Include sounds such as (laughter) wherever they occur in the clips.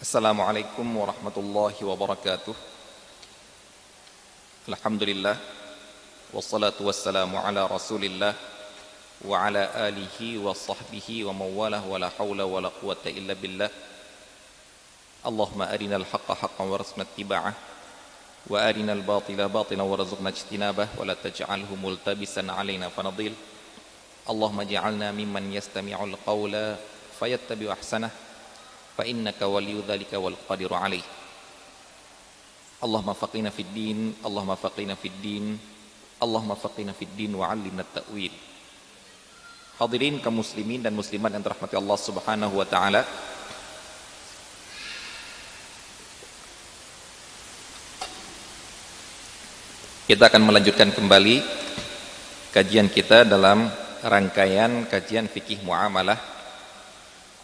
Assalamualaikum warahmatullahi wabarakatuh Alhamdulillah Wassalatu wassalamu ala rasulillah Wa ala alihi wa sahbihi wa mawalah Wa la hawla wa la quwata illa billah Allahumma arina al-haqqa haqqan wa rasna tiba'ah Wa arina al-batila batila wa razukna ijtinabah Wa la taj'alhu multabisan alayna fanadil Allahumma ja'alna mimman yastami'ul qawla Fayattabi'u ahsanah fa innaka waliyyu dzalika wal qadiru alaih. Allahumma faqina fid din Allahumma faqina fid din Allahumma faqina fid din wa 'allimna ta'wil Hadirin kaum muslimin dan muslimat yang dirahmati Allah Subhanahu wa taala. Kita akan melanjutkan kembali kajian kita dalam rangkaian kajian fikih muamalah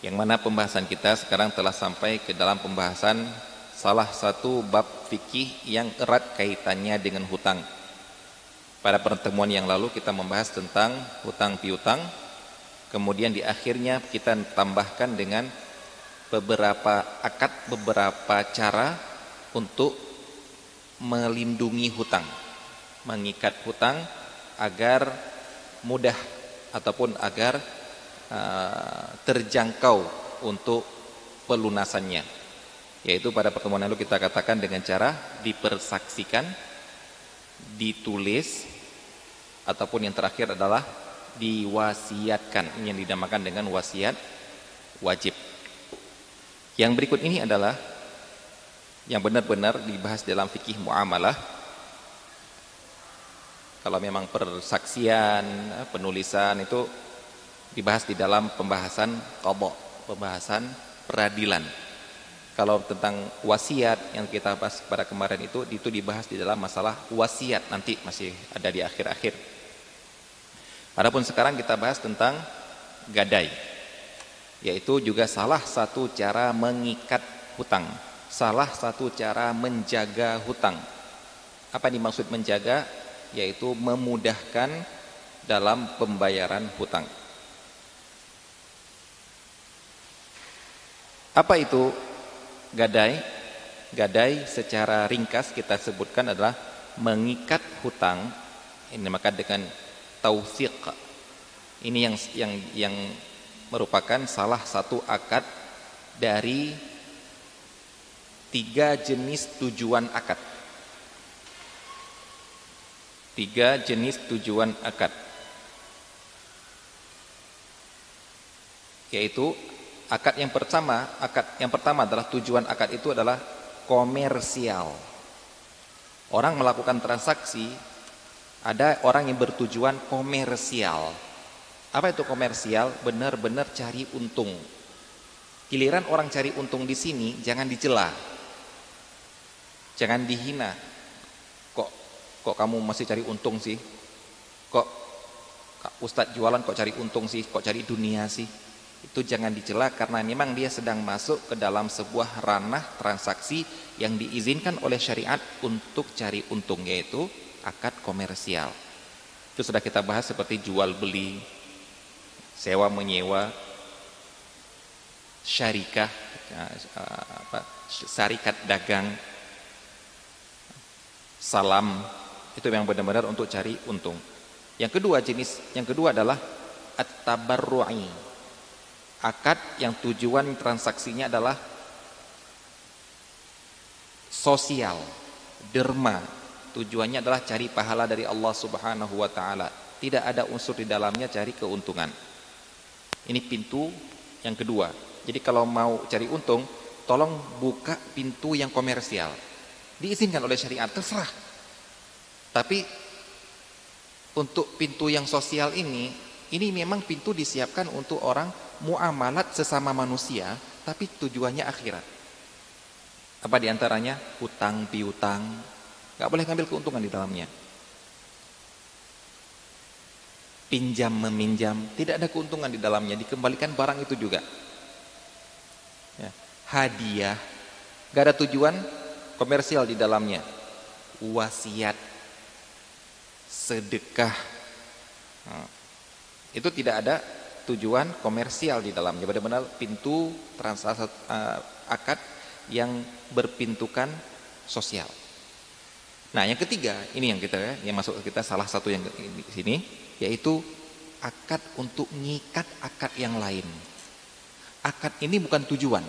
yang mana pembahasan kita sekarang telah sampai ke dalam pembahasan salah satu bab fikih yang erat kaitannya dengan hutang. Pada pertemuan yang lalu kita membahas tentang hutang piutang. Kemudian di akhirnya kita tambahkan dengan beberapa akad, beberapa cara untuk melindungi hutang. Mengikat hutang agar mudah ataupun agar Uh, terjangkau untuk pelunasannya. Yaitu pada pertemuan lalu kita katakan dengan cara dipersaksikan ditulis ataupun yang terakhir adalah diwasiatkan. Ini yang dinamakan dengan wasiat wajib. Yang berikut ini adalah yang benar-benar dibahas dalam fikih muamalah. Kalau memang persaksian penulisan itu dibahas di dalam pembahasan qadha, pembahasan peradilan. Kalau tentang wasiat yang kita bahas pada kemarin itu itu dibahas di dalam masalah wasiat nanti masih ada di akhir-akhir. Adapun sekarang kita bahas tentang gadai. Yaitu juga salah satu cara mengikat hutang, salah satu cara menjaga hutang. Apa dimaksud menjaga? Yaitu memudahkan dalam pembayaran hutang. Apa itu gadai? Gadai secara ringkas kita sebutkan adalah mengikat hutang ini maka dengan tausiq. Ini yang yang yang merupakan salah satu akad dari tiga jenis tujuan akad. Tiga jenis tujuan akad. Yaitu Akad yang pertama, akad yang pertama adalah tujuan akad itu adalah komersial. Orang melakukan transaksi ada orang yang bertujuan komersial. Apa itu komersial? Benar-benar cari untung. Giliran orang cari untung di sini jangan dicela. Jangan dihina. Kok kok kamu masih cari untung sih? Kok Ustadz jualan kok cari untung sih? Kok cari dunia sih? Itu jangan dicela karena memang dia sedang masuk ke dalam sebuah ranah transaksi yang diizinkan oleh syariat untuk cari untung yaitu akad komersial. Itu sudah kita bahas seperti jual beli, sewa menyewa, syarikah, apa, syarikat dagang, salam itu yang benar-benar untuk cari untung. Yang kedua jenis, yang kedua adalah at-tabarru'i akad yang tujuan transaksinya adalah sosial, derma. Tujuannya adalah cari pahala dari Allah Subhanahu wa taala. Tidak ada unsur di dalamnya cari keuntungan. Ini pintu yang kedua. Jadi kalau mau cari untung, tolong buka pintu yang komersial. Diizinkan oleh syariat, terserah. Tapi untuk pintu yang sosial ini, ini memang pintu disiapkan untuk orang muamalat sesama manusia tapi tujuannya akhirat. Apa di antaranya? Hutang piutang. Gak boleh ngambil keuntungan di dalamnya. Pinjam meminjam, tidak ada keuntungan di dalamnya, dikembalikan barang itu juga. Ya. Hadiah, gak ada tujuan komersial di dalamnya. Wasiat, sedekah, nah, itu tidak ada tujuan komersial di dalamnya. Benar-benar pintu transaksi uh, akad yang berpintukan sosial. Nah, yang ketiga, ini yang kita ya, yang masuk kita salah satu yang di sini yaitu akad untuk ngikat akad yang lain. Akad ini bukan tujuan.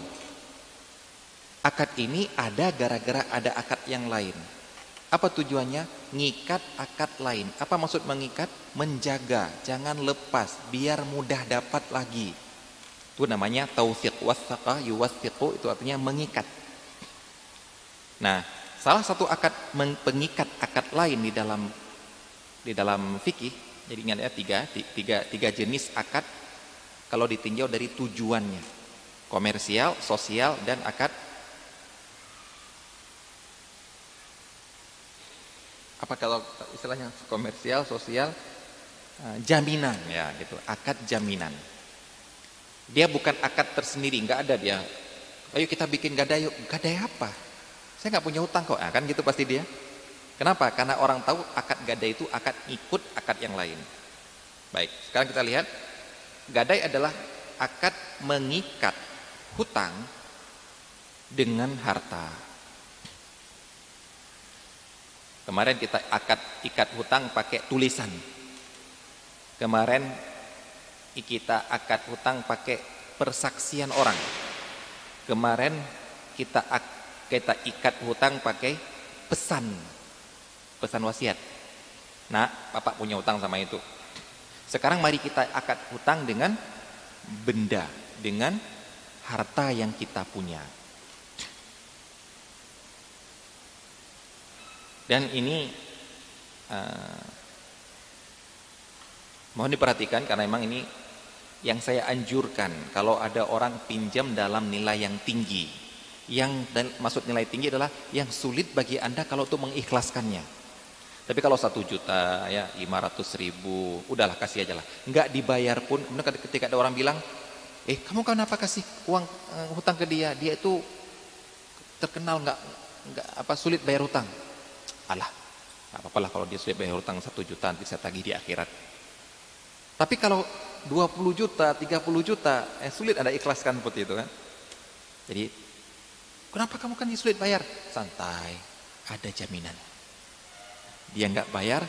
Akad ini ada gara-gara ada akad yang lain. Apa tujuannya? Ngikat akad lain. Apa maksud mengikat? Menjaga, jangan lepas, biar mudah dapat lagi. Itu namanya taufiq wasaqa yuwathiqu itu artinya mengikat. Nah, salah satu akad pengikat akad lain di dalam di dalam fikih, jadi ingat ya tiga, tiga, tiga jenis akad kalau ditinjau dari tujuannya. Komersial, sosial, dan akad apa kalau istilahnya komersial, sosial, eh, jaminan ya gitu, akad jaminan. Dia bukan akad tersendiri, nggak ada dia. Ayo kita bikin gadai yuk. Gadai apa? Saya nggak punya utang kok, nah, kan gitu pasti dia. Kenapa? Karena orang tahu akad gadai itu akad ikut akad yang lain. Baik, sekarang kita lihat gadai adalah akad mengikat hutang dengan harta. Kemarin kita akad ikat hutang pakai tulisan. Kemarin kita akad hutang pakai persaksian orang. Kemarin kita kita ikat hutang pakai pesan. Pesan wasiat. Nah, Bapak punya hutang sama itu. Sekarang mari kita akad hutang dengan benda, dengan harta yang kita punya. Dan ini uh, mohon diperhatikan karena memang ini yang saya anjurkan kalau ada orang pinjam dalam nilai yang tinggi. Yang dan maksud nilai tinggi adalah yang sulit bagi anda kalau untuk mengikhlaskannya. Tapi kalau satu juta ya lima ratus ribu, udahlah kasih aja lah. Nggak dibayar pun, kemudian ketika ada orang bilang, eh kamu kenapa kasih uang uh, hutang ke dia? Dia itu terkenal nggak nggak apa sulit bayar hutang. Alah, gak apa-apa lah kalau dia sudah bayar hutang satu juta nanti saya tagih di akhirat. Tapi kalau 20 juta, 30 juta, eh sulit ada ikhlaskan seperti itu kan. Jadi, kenapa kamu kan sulit bayar? Santai, ada jaminan. Dia nggak bayar,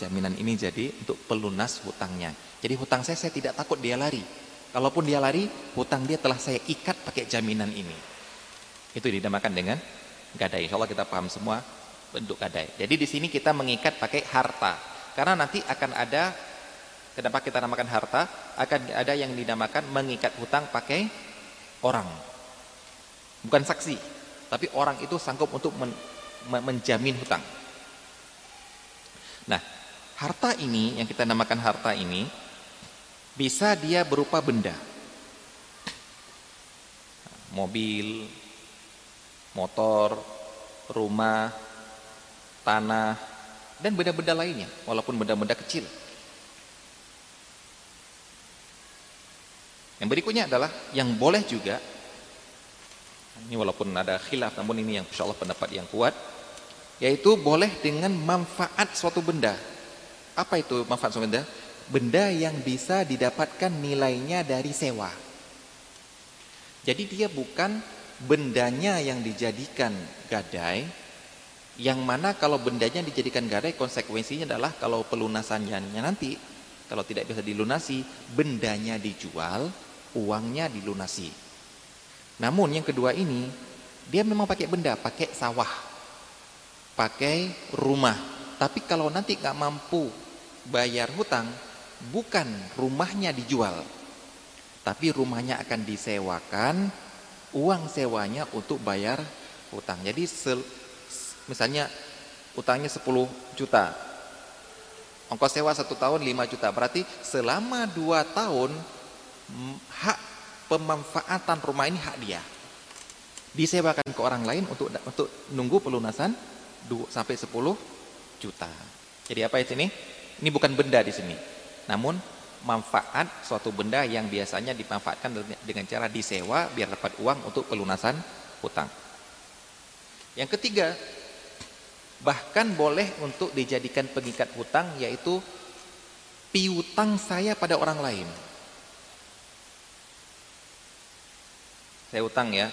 jaminan ini jadi untuk pelunas hutangnya. Jadi hutang saya, saya tidak takut dia lari. Kalaupun dia lari, hutang dia telah saya ikat pakai jaminan ini. Itu dinamakan dengan gadai. Insya Allah kita paham semua bentuk gadai. Jadi di sini kita mengikat pakai harta. Karena nanti akan ada kenapa kita namakan harta? Akan ada yang dinamakan mengikat hutang pakai orang. Bukan saksi, tapi orang itu sanggup untuk men, menjamin hutang. Nah, harta ini yang kita namakan harta ini bisa dia berupa benda. Mobil, motor, rumah, tanah, dan benda-benda lainnya, walaupun benda-benda kecil. Yang berikutnya adalah yang boleh juga, ini walaupun ada khilaf, namun ini yang insya Allah pendapat yang kuat, yaitu boleh dengan manfaat suatu benda. Apa itu manfaat suatu benda? Benda yang bisa didapatkan nilainya dari sewa. Jadi dia bukan bendanya yang dijadikan gadai, yang mana kalau bendanya dijadikan gadai konsekuensinya adalah kalau pelunasannya nanti kalau tidak bisa dilunasi bendanya dijual uangnya dilunasi. Namun yang kedua ini dia memang pakai benda pakai sawah pakai rumah. Tapi kalau nanti nggak mampu bayar hutang bukan rumahnya dijual tapi rumahnya akan disewakan uang sewanya untuk bayar hutang. Jadi misalnya utangnya 10 juta. Ongkos sewa satu tahun 5 juta. Berarti selama 2 tahun hak pemanfaatan rumah ini hak dia. Disewakan ke orang lain untuk untuk nunggu pelunasan 2 sampai 10 juta. Jadi apa itu ini ini bukan benda di sini. Namun manfaat suatu benda yang biasanya dimanfaatkan dengan cara disewa biar dapat uang untuk pelunasan hutang yang ketiga Bahkan boleh untuk dijadikan pengikat hutang yaitu piutang saya pada orang lain. Saya utang ya.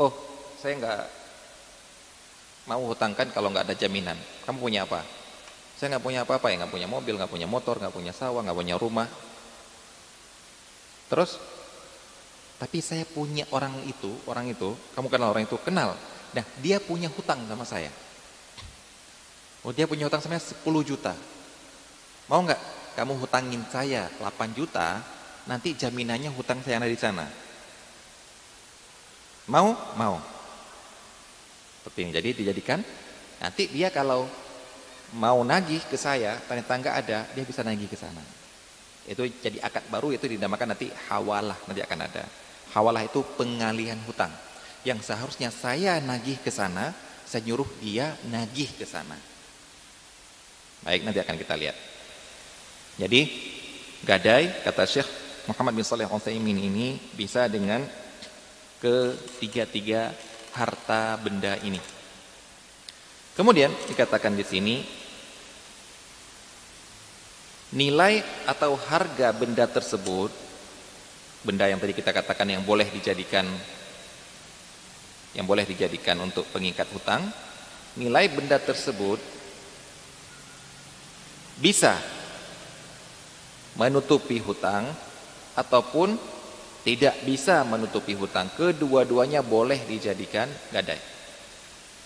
Oh, saya nggak mau hutangkan kalau nggak ada jaminan. Kamu punya apa? Saya nggak punya apa-apa ya, nggak punya mobil, nggak punya motor, nggak punya sawah, nggak punya rumah. Terus, tapi saya punya orang itu, orang itu, kamu kenal orang itu, kenal. Nah, dia punya hutang sama saya. Oh, dia punya hutang sama saya 10 juta. Mau nggak kamu hutangin saya 8 juta, nanti jaminannya hutang saya ada di sana. Mau? Mau. Seperti ini. Jadi dijadikan nanti dia kalau mau nagih ke saya, ternyata nggak ada, dia bisa nagih ke sana. Itu jadi akad baru itu dinamakan nanti hawalah nanti akan ada. Hawalah itu pengalihan hutang. Yang seharusnya saya nagih ke sana, saya nyuruh dia nagih ke sana. Baik, nanti akan kita lihat. Jadi gadai kata Syekh Muhammad bin Saleh Al-Utsaimin ini bisa dengan ketiga-tiga harta benda ini. Kemudian dikatakan di sini nilai atau harga benda tersebut benda yang tadi kita katakan yang boleh dijadikan yang boleh dijadikan untuk pengikat hutang nilai benda tersebut bisa menutupi hutang ataupun tidak bisa menutupi hutang. Kedua-duanya boleh dijadikan gadai.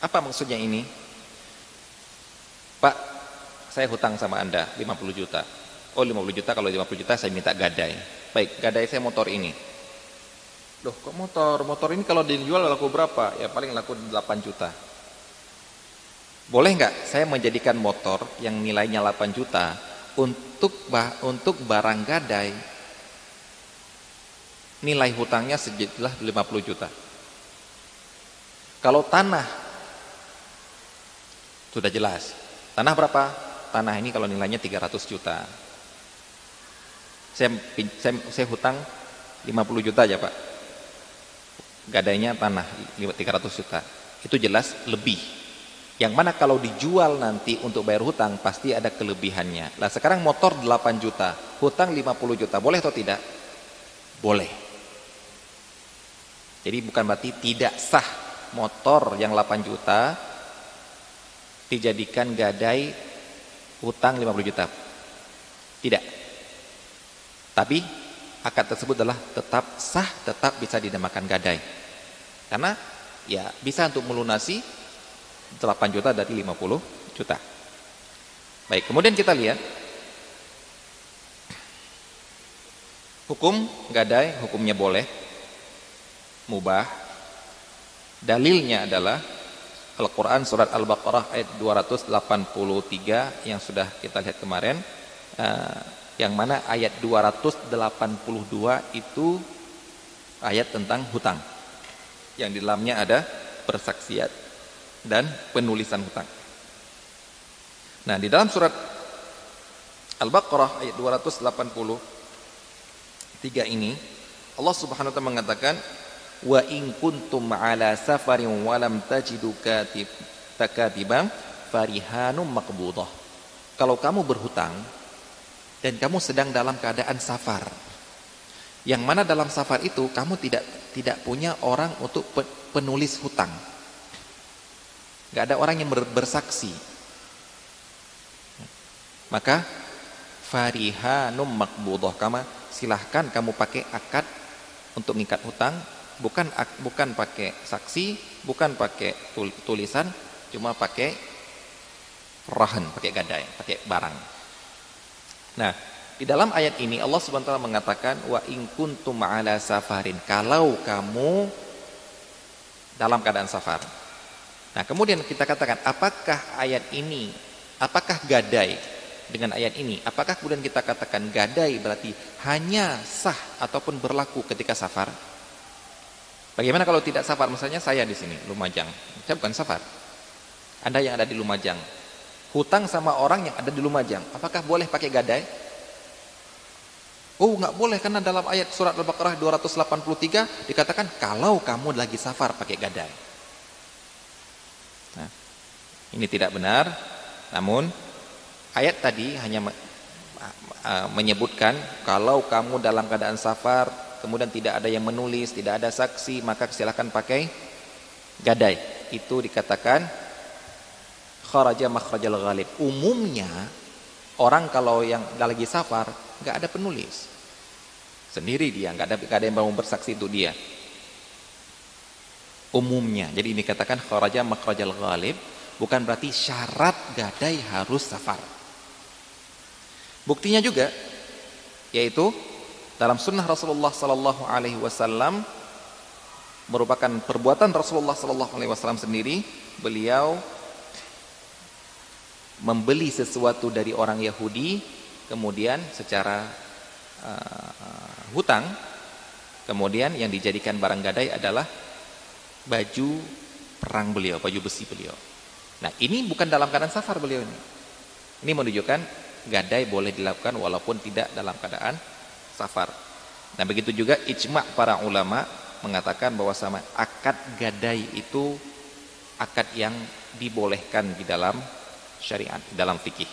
Apa maksudnya ini? Pak, saya hutang sama Anda 50 juta. Oh 50 juta, kalau 50 juta saya minta gadai. Baik, gadai saya motor ini. Loh kok motor? Motor ini kalau dijual laku berapa? Ya paling laku 8 juta. Boleh nggak saya menjadikan motor yang nilainya 8 juta untuk bah, untuk barang gadai nilai hutangnya sejumlah 50 juta. Kalau tanah sudah jelas. Tanah berapa? Tanah ini kalau nilainya 300 juta. Saya, saya, saya hutang 50 juta aja Pak. Gadainya tanah 300 juta. Itu jelas lebih. Yang mana kalau dijual nanti untuk bayar hutang pasti ada kelebihannya. Lah sekarang motor 8 juta, hutang 50 juta. Boleh atau tidak? Boleh. Jadi bukan berarti tidak sah motor yang 8 juta dijadikan gadai utang 50 juta. Tidak. Tapi akad tersebut adalah tetap sah, tetap bisa dinamakan gadai. Karena ya bisa untuk melunasi 8 juta dari 50 juta. Baik, kemudian kita lihat. Hukum gadai, hukumnya boleh. Mubah. Dalilnya adalah Al-Quran surat Al-Baqarah ayat 283 yang sudah kita lihat kemarin. Uh, yang mana ayat 282 itu ayat tentang hutang. Yang di dalamnya ada persaksian dan penulisan hutang. Nah di dalam surat Al-Baqarah ayat 283 ini Allah subhanahu wa ta'ala mengatakan wa in kuntum ala safarin wa lam tajidu katib takatiban farihanum maqbudah. Kalau kamu berhutang dan kamu sedang dalam keadaan safar yang mana dalam safar itu kamu tidak tidak punya orang untuk penulis hutang nggak ada orang yang bersaksi maka farihanum maqbudah kamu silahkan kamu pakai akad untuk mengikat hutang bukan bukan pakai saksi, bukan pakai tulisan, cuma pakai rahan, pakai gadai, pakai barang. Nah, di dalam ayat ini Allah Subhanahu mengatakan wa in kuntum ala safarin. Kalau kamu dalam keadaan safar. Nah, kemudian kita katakan apakah ayat ini apakah gadai dengan ayat ini? Apakah kemudian kita katakan gadai berarti hanya sah ataupun berlaku ketika safar? Bagaimana kalau tidak safar? Misalnya saya di sini, Lumajang. Saya bukan safar. Anda yang ada di Lumajang. Hutang sama orang yang ada di Lumajang. Apakah boleh pakai gadai? Oh, nggak boleh karena dalam ayat surat Al-Baqarah 283 dikatakan kalau kamu lagi safar pakai gadai. Ini tidak benar. Namun ayat tadi hanya menyebutkan kalau kamu dalam keadaan safar kemudian tidak ada yang menulis, tidak ada saksi, maka silakan pakai gadai. Itu dikatakan kharaja makhrajal ghalib. Umumnya orang kalau yang lagi safar nggak ada penulis. Sendiri dia nggak ada ada yang mau bersaksi itu dia. Umumnya jadi ini katakan kharaja makhrajal ghalib bukan berarti syarat gadai harus safar buktinya juga yaitu dalam sunnah Rasulullah sallallahu alaihi wasallam merupakan perbuatan Rasulullah sallallahu alaihi wasallam sendiri beliau membeli sesuatu dari orang Yahudi kemudian secara uh, hutang kemudian yang dijadikan barang gadai adalah baju perang beliau, baju besi beliau. Nah, ini bukan dalam keadaan safar beliau ini. Ini menunjukkan gadai boleh dilakukan walaupun tidak dalam keadaan safar. Nah, begitu juga ijma' para ulama mengatakan bahwa sama akad gadai itu akad yang dibolehkan di dalam syariat, dalam fikih.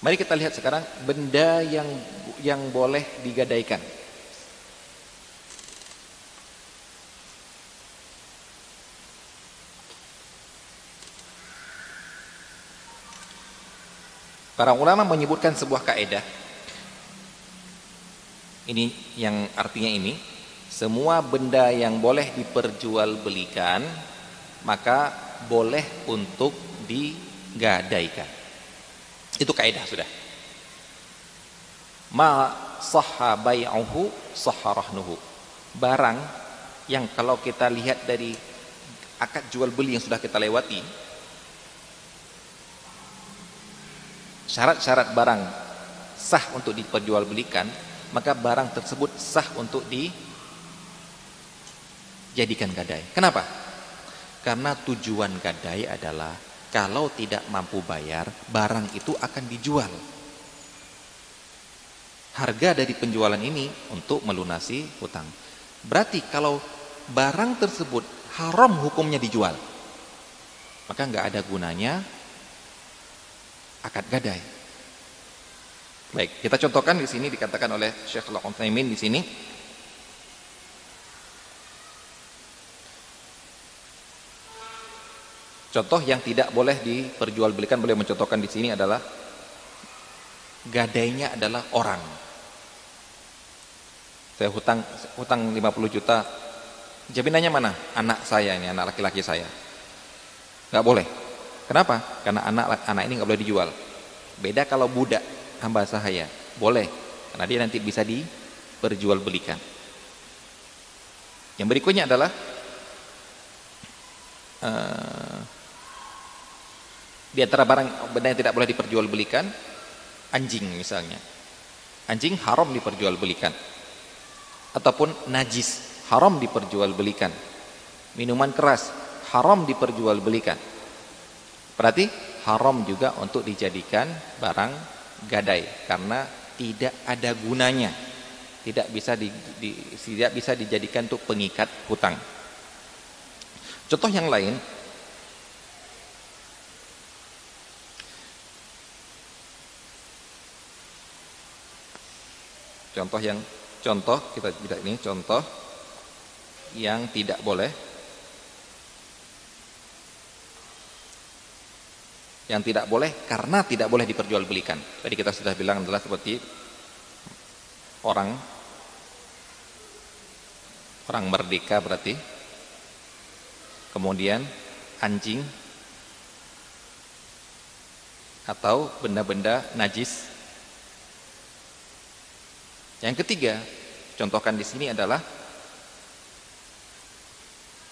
Mari kita lihat sekarang benda yang yang boleh digadaikan. Para ulama menyebutkan sebuah kaidah. Ini yang artinya ini semua benda yang boleh diperjualbelikan maka boleh untuk digadaikan. Itu kaidah sudah. Ma sahha bai'uhu sahha. Barang yang kalau kita lihat dari akad jual beli yang sudah kita lewati syarat-syarat barang sah untuk diperjualbelikan maka barang tersebut sah untuk di jadikan gadai. Kenapa? Karena tujuan gadai adalah kalau tidak mampu bayar, barang itu akan dijual. Harga dari penjualan ini untuk melunasi hutang. Berarti kalau barang tersebut haram hukumnya dijual, maka nggak ada gunanya akad gadai. Baik, kita contohkan di sini dikatakan oleh Syekh Al-Utsaimin di sini Contoh yang tidak boleh diperjualbelikan boleh mencontohkan di sini adalah gadainya adalah orang. Saya hutang hutang 50 juta. Jaminannya mana? Anak saya ini, anak laki-laki saya. Gak boleh. Kenapa? Karena anak anak ini nggak boleh dijual. Beda kalau budak hamba sahaya, boleh. Karena dia nanti bisa diperjualbelikan. Yang berikutnya adalah uh, di antara barang benda yang tidak boleh diperjualbelikan, anjing misalnya. Anjing haram diperjualbelikan. Ataupun najis, haram diperjualbelikan. Minuman keras, haram diperjualbelikan. Berarti haram juga untuk dijadikan barang gadai karena tidak ada gunanya. Tidak bisa di, di, tidak bisa dijadikan untuk pengikat hutang. Contoh yang lain, Contoh yang contoh kita tidak ini contoh yang tidak boleh yang tidak boleh karena tidak boleh diperjualbelikan. Tadi kita sudah bilang adalah seperti orang orang merdeka berarti kemudian anjing atau benda-benda najis yang ketiga, contohkan di sini adalah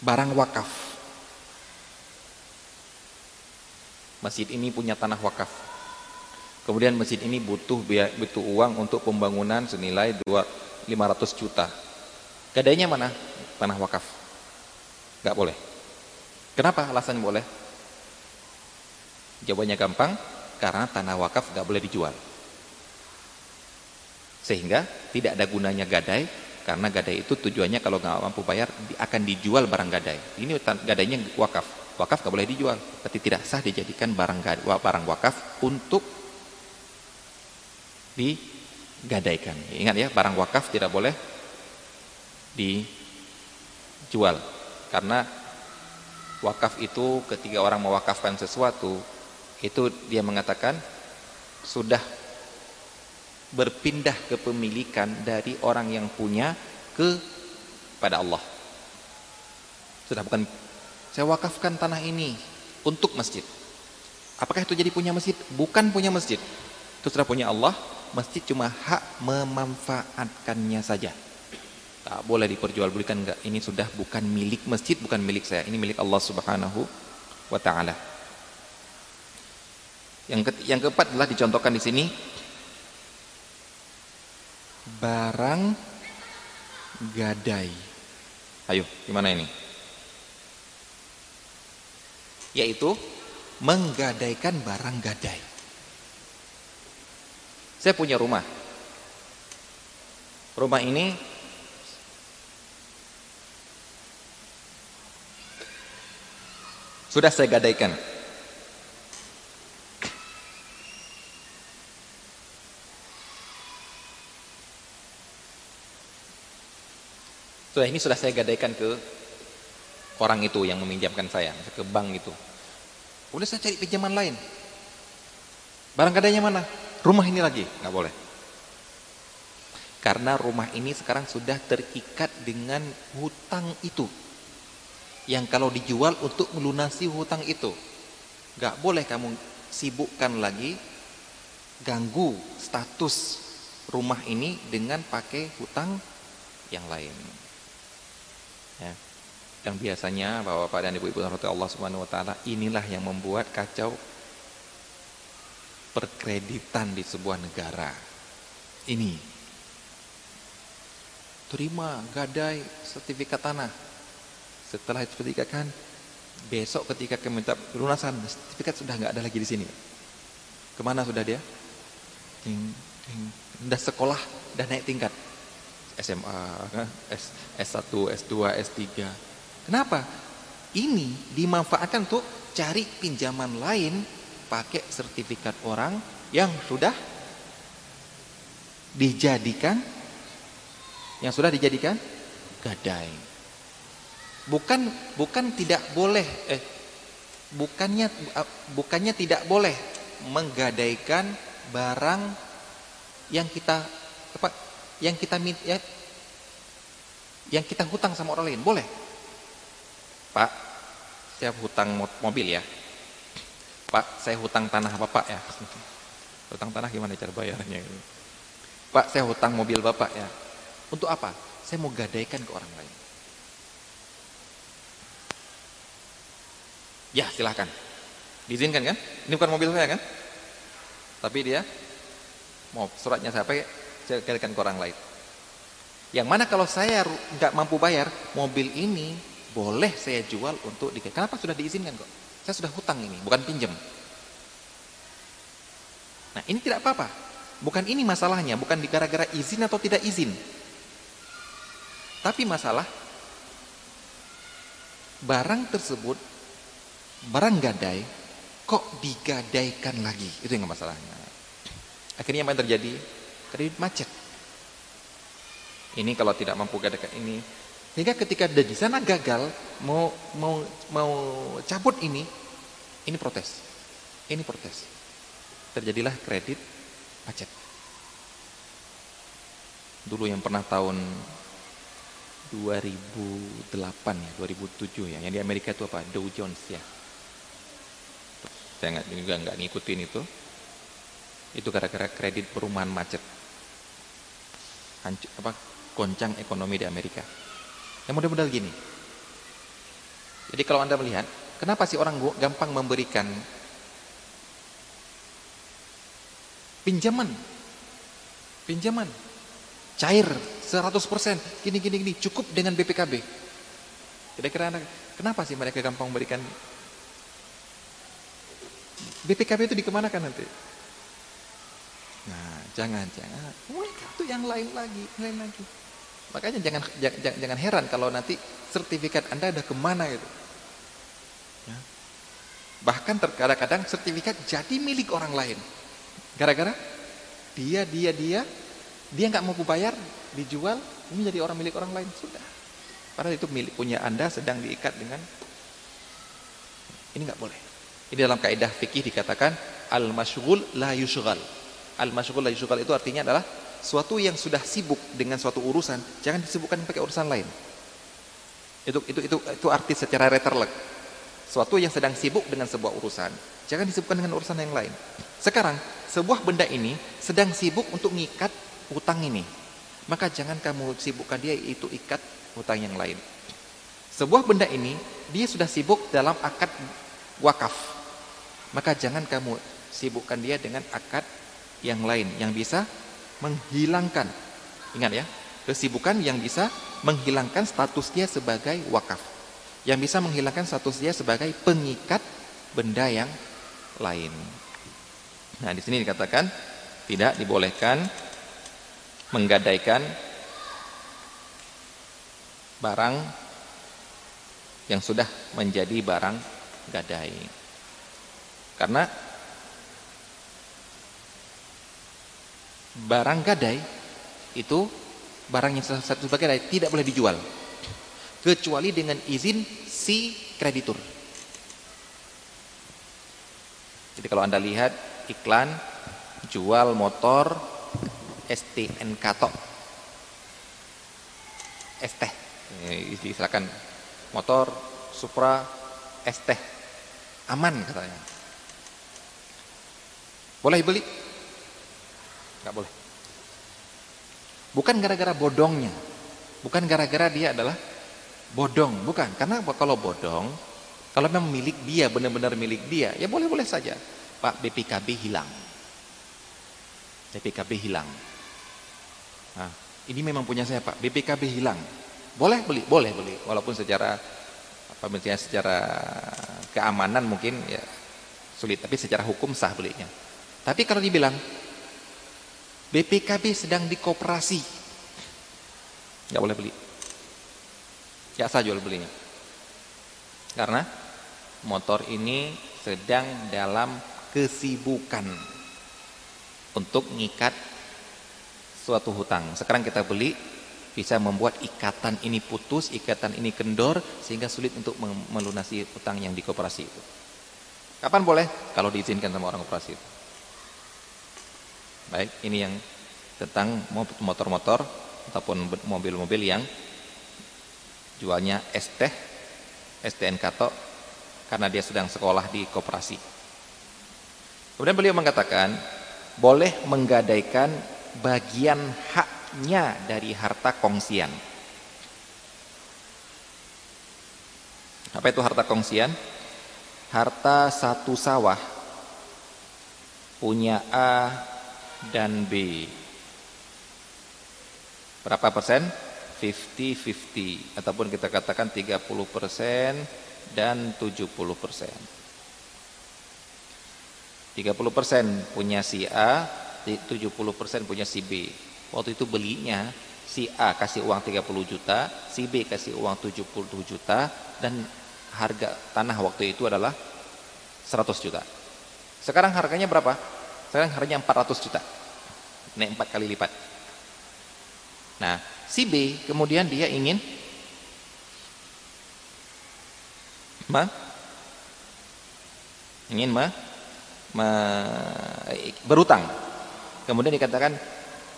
barang wakaf. Masjid ini punya tanah wakaf. Kemudian masjid ini butuh butuh uang untuk pembangunan senilai 500 juta. Gadainya mana? Tanah wakaf. Gak boleh. Kenapa alasan boleh? Jawabannya gampang, karena tanah wakaf gak boleh dijual. Sehingga tidak ada gunanya gadai karena gadai itu tujuannya kalau nggak mampu bayar akan dijual barang gadai. Ini gadainya wakaf. Wakaf nggak boleh dijual, berarti tidak sah dijadikan barang barang wakaf untuk digadaikan. Ingat ya, barang wakaf tidak boleh dijual. Karena wakaf itu ketika orang mewakafkan sesuatu, itu dia mengatakan sudah berpindah kepemilikan dari orang yang punya ke pada Allah. Sudah bukan saya wakafkan tanah ini untuk masjid. Apakah itu jadi punya masjid? Bukan punya masjid. Itu sudah punya Allah, masjid cuma hak memanfaatkannya saja. Tak boleh diperjualbelikan enggak. Ini sudah bukan milik masjid, bukan milik saya. Ini milik Allah Subhanahu wa taala. Yang ke, yang keempat adalah dicontohkan di sini barang gadai. Ayo, gimana ini? Yaitu menggadaikan barang gadai. Saya punya rumah. Rumah ini sudah saya gadaikan. Sudah ini sudah saya gadaikan ke orang itu yang meminjamkan saya, ke bank itu. Udah saya cari pinjaman lain. Barang gadainya mana? Rumah ini lagi, nggak boleh. Karena rumah ini sekarang sudah terikat dengan hutang itu. Yang kalau dijual untuk melunasi hutang itu. Nggak boleh kamu sibukkan lagi, ganggu status rumah ini dengan pakai hutang yang lain. Ya. Yang biasanya Bapak-bapak dan Ibu-ibu Allah Subhanahu wa taala inilah yang membuat kacau perkreditan di sebuah negara. Ini. Terima gadai sertifikat tanah. Setelah itu kan besok ketika keminta pelunasan, sertifikat sudah nggak ada lagi di sini. Ke mana sudah dia? Ting, ting. Udah sekolah, udah naik tingkat. SMA, S, S1, S2, S3. Kenapa? Ini dimanfaatkan untuk cari pinjaman lain pakai sertifikat orang yang sudah dijadikan yang sudah dijadikan gadai. Bukan bukan tidak boleh eh bukannya bukannya tidak boleh menggadaikan barang yang kita apa yang kita ya, yang kita hutang sama orang lain boleh Pak saya hutang mobil ya Pak, saya hutang tanah Bapak ya. (laughs) Hutang tanah gimana cara bayarnya? Pak, saya hutang mobil Bapak ya. Untuk apa? Saya mau gadaikan ke orang lain. Ya, silahkan. Diizinkan kan? Ini bukan mobil saya kan? Tapi dia mau suratnya saya pakai, saya gadaikan ke orang lain. Yang mana kalau saya nggak mampu bayar, mobil ini boleh saya jual untuk di Kenapa sudah diizinkan kok? Saya sudah hutang ini, bukan pinjam. Nah, ini tidak apa-apa. Bukan ini masalahnya, bukan di gara-gara izin atau tidak izin. Tapi masalah barang tersebut barang gadai kok digadaikan lagi. Itu yang masalahnya. Akhirnya apa yang terjadi? Kredit macet. Ini kalau tidak mampu gadaikan ini sehingga ketika di sana gagal mau mau mau cabut ini, ini protes. Ini protes. Terjadilah kredit macet. Dulu yang pernah tahun 2008 ya, 2007 ya, yang di Amerika itu apa? Dow Jones ya. Saya nggak juga nggak ngikutin itu. Itu gara-gara kredit perumahan macet. Hancur, apa goncang ekonomi di Amerika. Yang model-model gini. Jadi kalau Anda melihat, kenapa sih orang gampang memberikan pinjaman? Pinjaman cair 100% gini gini gini cukup dengan BPKB. Kira-kira Anda kenapa sih mereka gampang memberikan BPKB itu dikemanakan nanti? Nah, jangan jangan. Mereka itu yang lain lagi, lain lagi. Makanya jangan jangan, jangan heran kalau nanti sertifikat Anda ada ke mana itu. Ya. Bahkan terkadang-kadang sertifikat jadi milik orang lain. Gara-gara dia dia dia dia nggak mau bayar, dijual, ini jadi orang milik orang lain sudah. Padahal itu milik punya anda sedang diikat dengan ini nggak boleh. Ini dalam kaidah fikih dikatakan al mashghul la yushghal. Al mashghul la yushghal itu artinya adalah suatu yang sudah sibuk dengan suatu urusan jangan disibukkan pakai urusan lain. Itu itu itu itu arti secara reterlek. Suatu yang sedang sibuk dengan sebuah urusan jangan disibukkan dengan urusan yang lain. Sekarang sebuah benda ini sedang sibuk untuk mengikat utang ini. Maka jangan kamu sibukkan dia itu ikat utang yang lain. Sebuah benda ini dia sudah sibuk dalam akad wakaf. Maka jangan kamu sibukkan dia dengan akad yang lain yang bisa menghilangkan ingat ya, kesibukan yang bisa menghilangkan status dia sebagai wakaf. Yang bisa menghilangkan status dia sebagai pengikat benda yang lain. Nah, di sini dikatakan tidak dibolehkan menggadaikan barang yang sudah menjadi barang gadai. Karena barang gadai itu barang yang satu sebagai tidak boleh dijual. Kecuali dengan izin si kreditur. Jadi kalau Anda lihat iklan jual motor STN Kato ST silakan motor Supra ST aman katanya. Boleh beli nggak boleh. Bukan gara-gara bodongnya. Bukan gara-gara dia adalah bodong. Bukan. Karena kalau bodong kalau memang milik dia benar-benar milik dia ya boleh-boleh saja. Pak BPKB hilang. BPKB hilang. Nah, ini memang punya saya Pak. BPKB hilang. Boleh beli? Boleh beli. Walaupun secara apa secara keamanan mungkin ya sulit. Tapi secara hukum sah belinya. Tapi kalau dibilang BPKB sedang dikoperasi nggak boleh beli nggak sah jual belinya karena motor ini sedang dalam kesibukan untuk ngikat suatu hutang sekarang kita beli bisa membuat ikatan ini putus, ikatan ini kendor sehingga sulit untuk melunasi utang yang di koperasi itu. Kapan boleh? Kalau diizinkan sama orang koperasi itu. Baik, ini yang tentang motor-motor ataupun mobil-mobil yang jualnya ST, STN Kato karena dia sedang sekolah di koperasi. Kemudian beliau mengatakan boleh menggadaikan bagian hak haknya dari harta kongsian. Apa itu harta kongsian? Harta satu sawah punya A dan B. Berapa persen? 50-50 ataupun kita katakan 30 persen dan 70 persen. 30 persen punya si A, 70 persen punya si B. Waktu itu belinya si A kasih uang 30 juta, si B kasih uang 70 juta dan harga tanah waktu itu adalah 100 juta. Sekarang harganya berapa? Sekarang harganya 400 juta. Naik 4 kali lipat. Nah, si B kemudian dia ingin ma ingin ma, ma berutang. Kemudian dikatakan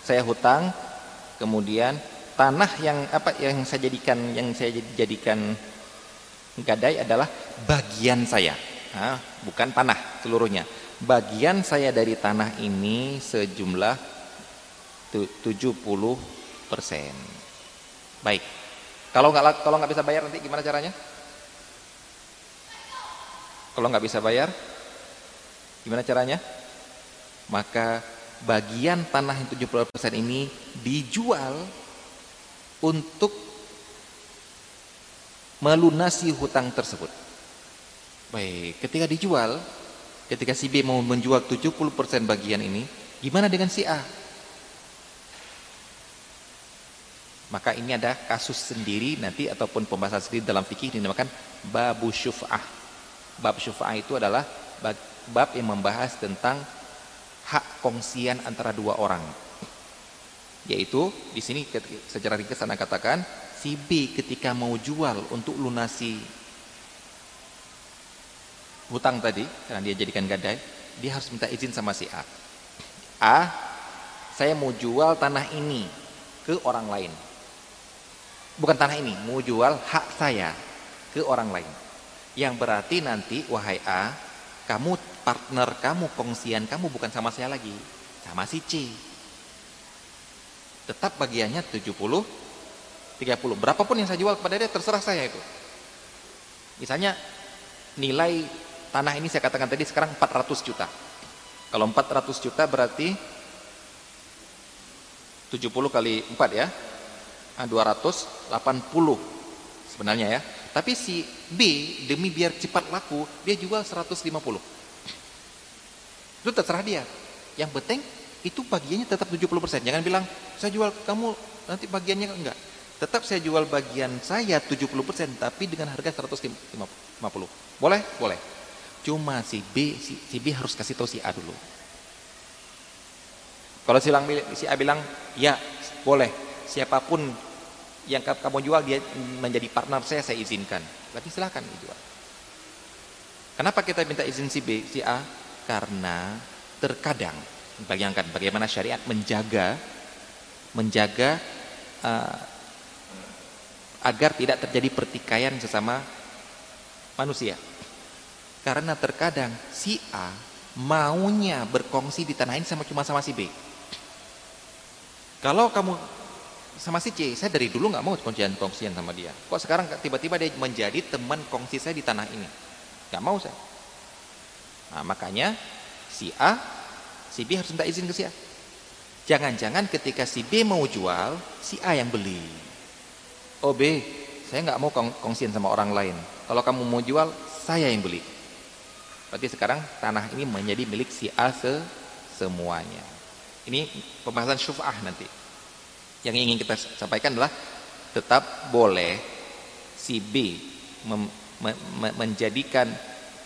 saya hutang kemudian tanah yang apa yang saya jadikan yang saya jadikan gadai adalah bagian saya nah, bukan tanah seluruhnya bagian saya dari tanah ini sejumlah 70 persen. Baik. Kalau nggak kalau nggak bisa bayar nanti gimana caranya? Kalau nggak bisa bayar gimana caranya? Maka bagian tanah yang 70% ini dijual untuk melunasi hutang tersebut. Baik, ketika dijual, ketika si B mau menjual 70% bagian ini, gimana dengan si A? Maka ini ada kasus sendiri nanti ataupun pembahasan sendiri dalam fikih dinamakan babu syuf'ah. Bab syuf'ah itu adalah bab yang membahas tentang hak kongsian antara dua orang. Yaitu di sini secara ringkas saya katakan si B ketika mau jual untuk lunasi hutang tadi karena dia jadikan gadai, dia harus minta izin sama si A. A, saya mau jual tanah ini ke orang lain. Bukan tanah ini, mau jual hak saya ke orang lain. Yang berarti nanti wahai A, kamu partner kamu, kongsian kamu bukan sama saya lagi, sama si C. Tetap bagiannya 70 30. Berapapun yang saya jual kepada dia terserah saya itu. Misalnya nilai tanah ini saya katakan tadi sekarang 400 juta. Kalau 400 juta berarti 70 kali 4 ya. 280 ah, sebenarnya ya. Tapi si B demi biar cepat laku, dia jual 150. Itu terserah dia. Yang penting itu bagiannya tetap 70%. Jangan bilang, saya jual kamu nanti bagiannya enggak. Tetap saya jual bagian saya 70% tapi dengan harga 150. Boleh? Boleh. Cuma si B, si, si B harus kasih tahu si A dulu. Kalau si, A bilang, ya boleh. Siapa pun yang kamu jual dia menjadi partner saya, saya izinkan. Tapi silahkan dijual. Kenapa kita minta izin si B, si A? Karena terkadang, bayangkan bagaimana syariat menjaga menjaga uh, agar tidak terjadi pertikaian sesama manusia. Karena terkadang si A maunya berkongsi di tanah ini sama cuma sama si B. Kalau kamu sama si C, saya dari dulu nggak mau kongsian kongsian sama dia. Kok sekarang tiba-tiba dia menjadi teman kongsi saya di tanah ini? Gak mau saya. Nah, makanya si A, si B harus minta izin ke si A. Jangan-jangan ketika si B mau jual, si A yang beli. Oh B, saya nggak mau kong kongsian sama orang lain. Kalau kamu mau jual, saya yang beli. Berarti sekarang tanah ini menjadi milik si A se semuanya. Ini pembahasan syuf'ah nanti. Yang ingin kita sampaikan adalah tetap boleh si B menjadikan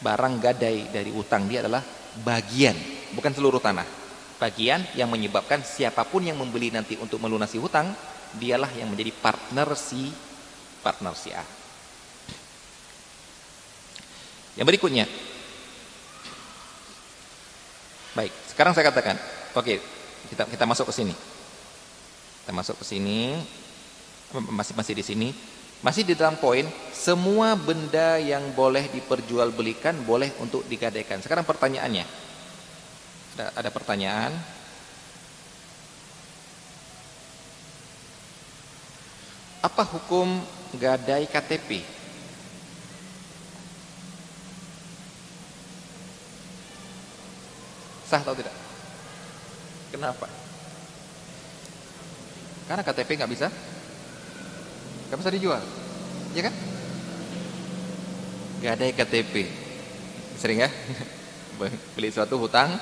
barang gadai dari utang dia adalah bagian, bukan seluruh tanah. Bagian yang menyebabkan siapa pun yang membeli nanti untuk melunasi hutang dialah yang menjadi partner si partner si A. Yang berikutnya. Baik, sekarang saya katakan, oke, kita kita masuk ke sini. Kita masuk ke sini. Masih masih di sini. Masih di dalam poin semua benda yang boleh diperjualbelikan boleh untuk digadaikan. Sekarang pertanyaannya. Ada, ada pertanyaan Apa hukum gadai KTP? Sah atau tidak? Kenapa? Karena KTP nggak bisa, nggak bisa dijual, ya kan? Gadai KTP, sering ya? (laughs) Beli suatu hutang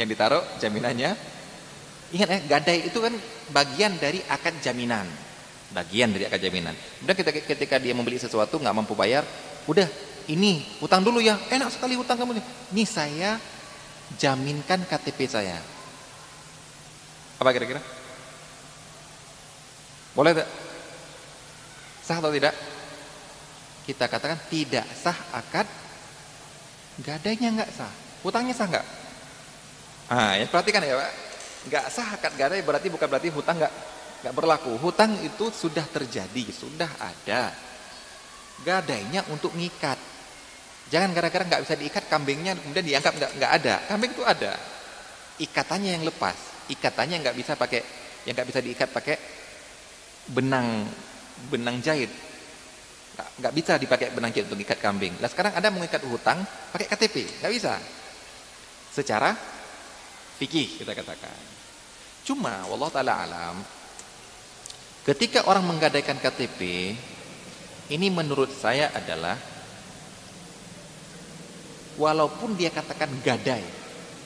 yang ditaruh jaminannya. Ingat ya, gadai itu kan bagian dari akad jaminan bagian dari akad jaminan. Kemudian ketika, ketika dia membeli sesuatu nggak mampu bayar, udah ini hutang dulu ya, enak sekali hutang kamu nih. Ini saya jaminkan KTP saya. Apa kira-kira? Boleh tak? Sah atau tidak? Kita katakan tidak sah akad gadainya nggak sah. Hutangnya sah nggak? Ah, ya perhatikan ya Pak. Nggak sah akad gadai berarti bukan berarti hutang nggak nggak berlaku. Hutang itu sudah terjadi, sudah ada. Gadainya untuk ngikat. Jangan gara-gara nggak bisa diikat kambingnya kemudian dianggap nggak ada. Kambing itu ada. Ikatannya yang lepas. Ikatannya nggak bisa pakai yang nggak bisa diikat pakai benang benang jahit. Nggak, bisa dipakai benang jahit untuk ikat kambing. Nah sekarang ada mengikat hutang pakai KTP, nggak bisa. Secara fikih kita katakan. Cuma, wallah taala alam, Ketika orang menggadaikan KTP, ini menurut saya adalah walaupun dia katakan gadai,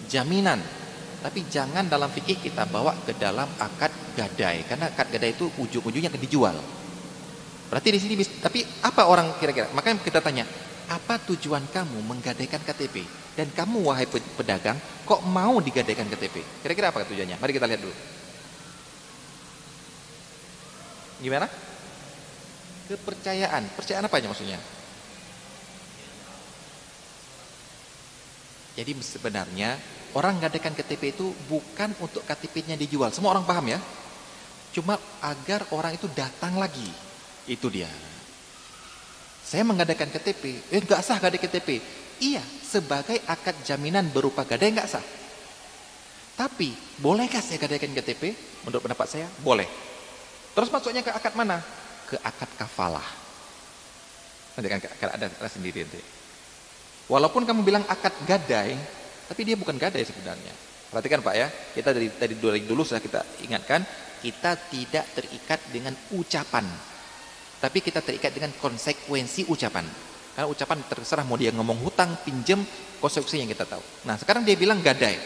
jaminan, tapi jangan dalam fikih kita bawa ke dalam akad gadai karena akad gadai itu ujung-ujungnya akan dijual. Berarti di sini tapi apa orang kira-kira? Makanya kita tanya, apa tujuan kamu menggadaikan KTP? Dan kamu wahai pedagang kok mau digadaikan KTP? Kira-kira apa tujuannya? Mari kita lihat dulu. Gimana? Kepercayaan. Percayaan apa aja maksudnya? Jadi sebenarnya orang ngadakan KTP itu bukan untuk KTP-nya dijual. Semua orang paham ya. Cuma agar orang itu datang lagi. Itu dia. Saya mengadakan KTP, eh nggak sah gadai KTP. Iya, sebagai akad jaminan berupa gadai nggak sah. Tapi bolehkah saya gadaikan KTP? Menurut pendapat saya, boleh. Terus masuknya ke akad mana? Ke akad kafalah. Nanti kan ada, ada sendiri nanti. Walaupun kamu bilang akad gadai, tapi dia bukan gadai sebenarnya. Perhatikan Pak ya, kita dari dari dulu sudah kita ingatkan, kita tidak terikat dengan ucapan. Tapi kita terikat dengan konsekuensi ucapan. Karena ucapan terserah mau dia ngomong hutang, pinjam, konsekuensi yang kita tahu. Nah sekarang dia bilang gadai.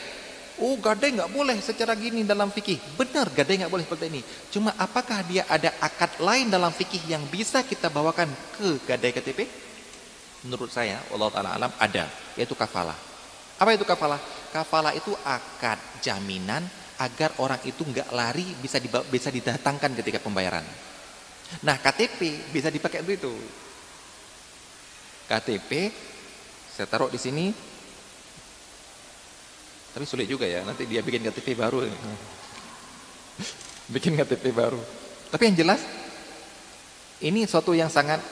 Oh gadai nggak boleh secara gini dalam fikih. Benar gadai nggak boleh seperti ini. Cuma apakah dia ada akad lain dalam fikih yang bisa kita bawakan ke gadai KTP? Menurut saya Allah taala alam ada yaitu kafalah. Apa itu kafalah? Kafalah itu akad jaminan agar orang itu nggak lari bisa dibawa, bisa didatangkan ketika pembayaran. Nah KTP bisa dipakai untuk itu. KTP saya taruh di sini. Tapi sulit juga ya, nanti dia bikin KTP baru. (laughs) bikin KTP baru. Tapi yang jelas ini suatu yang sangat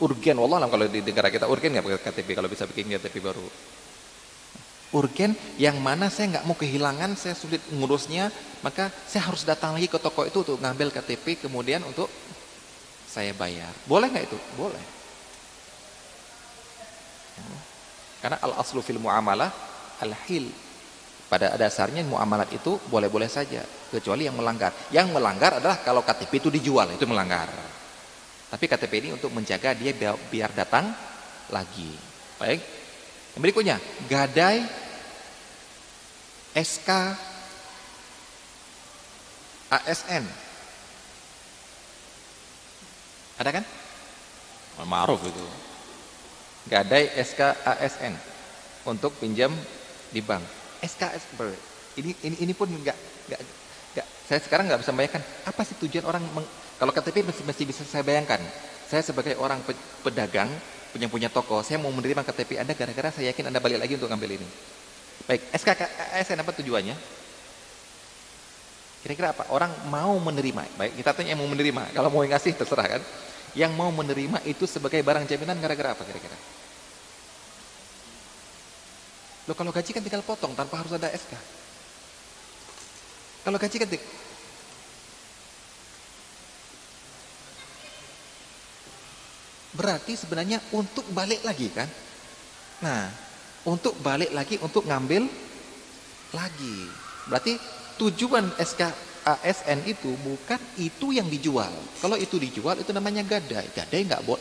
urgen wallah kalau di negara kita urgen nggak pakai KTP kalau bisa bikin KTP baru. Urgen yang mana saya nggak mau kehilangan saya sulit ngurusnya maka saya harus datang lagi ke toko itu untuk ngambil KTP kemudian untuk saya bayar. Boleh nggak itu? Boleh. Karena al aslu fil muamalah al hil pada dasarnya muamalat itu boleh-boleh saja kecuali yang melanggar. Yang melanggar adalah kalau KTP itu dijual itu melanggar tapi KTP ini untuk menjaga dia biar, datang lagi. Baik. Yang berikutnya, gadai SK ASN. Ada kan? Ma'ruf itu. Gadai SK ASN untuk pinjam di bank. SKS ini ini ini pun enggak enggak enggak saya sekarang nggak bisa bayangkan apa sih tujuan orang meng, kalau KTP masih, masih bisa saya bayangkan. Saya sebagai orang pedagang, punya punya toko, saya mau menerima KTP Anda gara-gara saya yakin Anda balik lagi untuk ngambil ini. Baik, SKKSN apa tujuannya? Kira-kira apa? Orang mau menerima. Baik, kita tanya yang mau menerima. Kalau mau ngasih terserah kan. Yang mau menerima itu sebagai barang jaminan gara-gara apa kira-kira? Loh kalau gaji kan tinggal potong tanpa harus ada SK. Kalau gaji kan berarti sebenarnya untuk balik lagi kan? Nah untuk balik lagi untuk ngambil lagi. Berarti tujuan SK ASN itu bukan itu yang dijual. Kalau itu dijual itu namanya gadai. Gadai nggak bo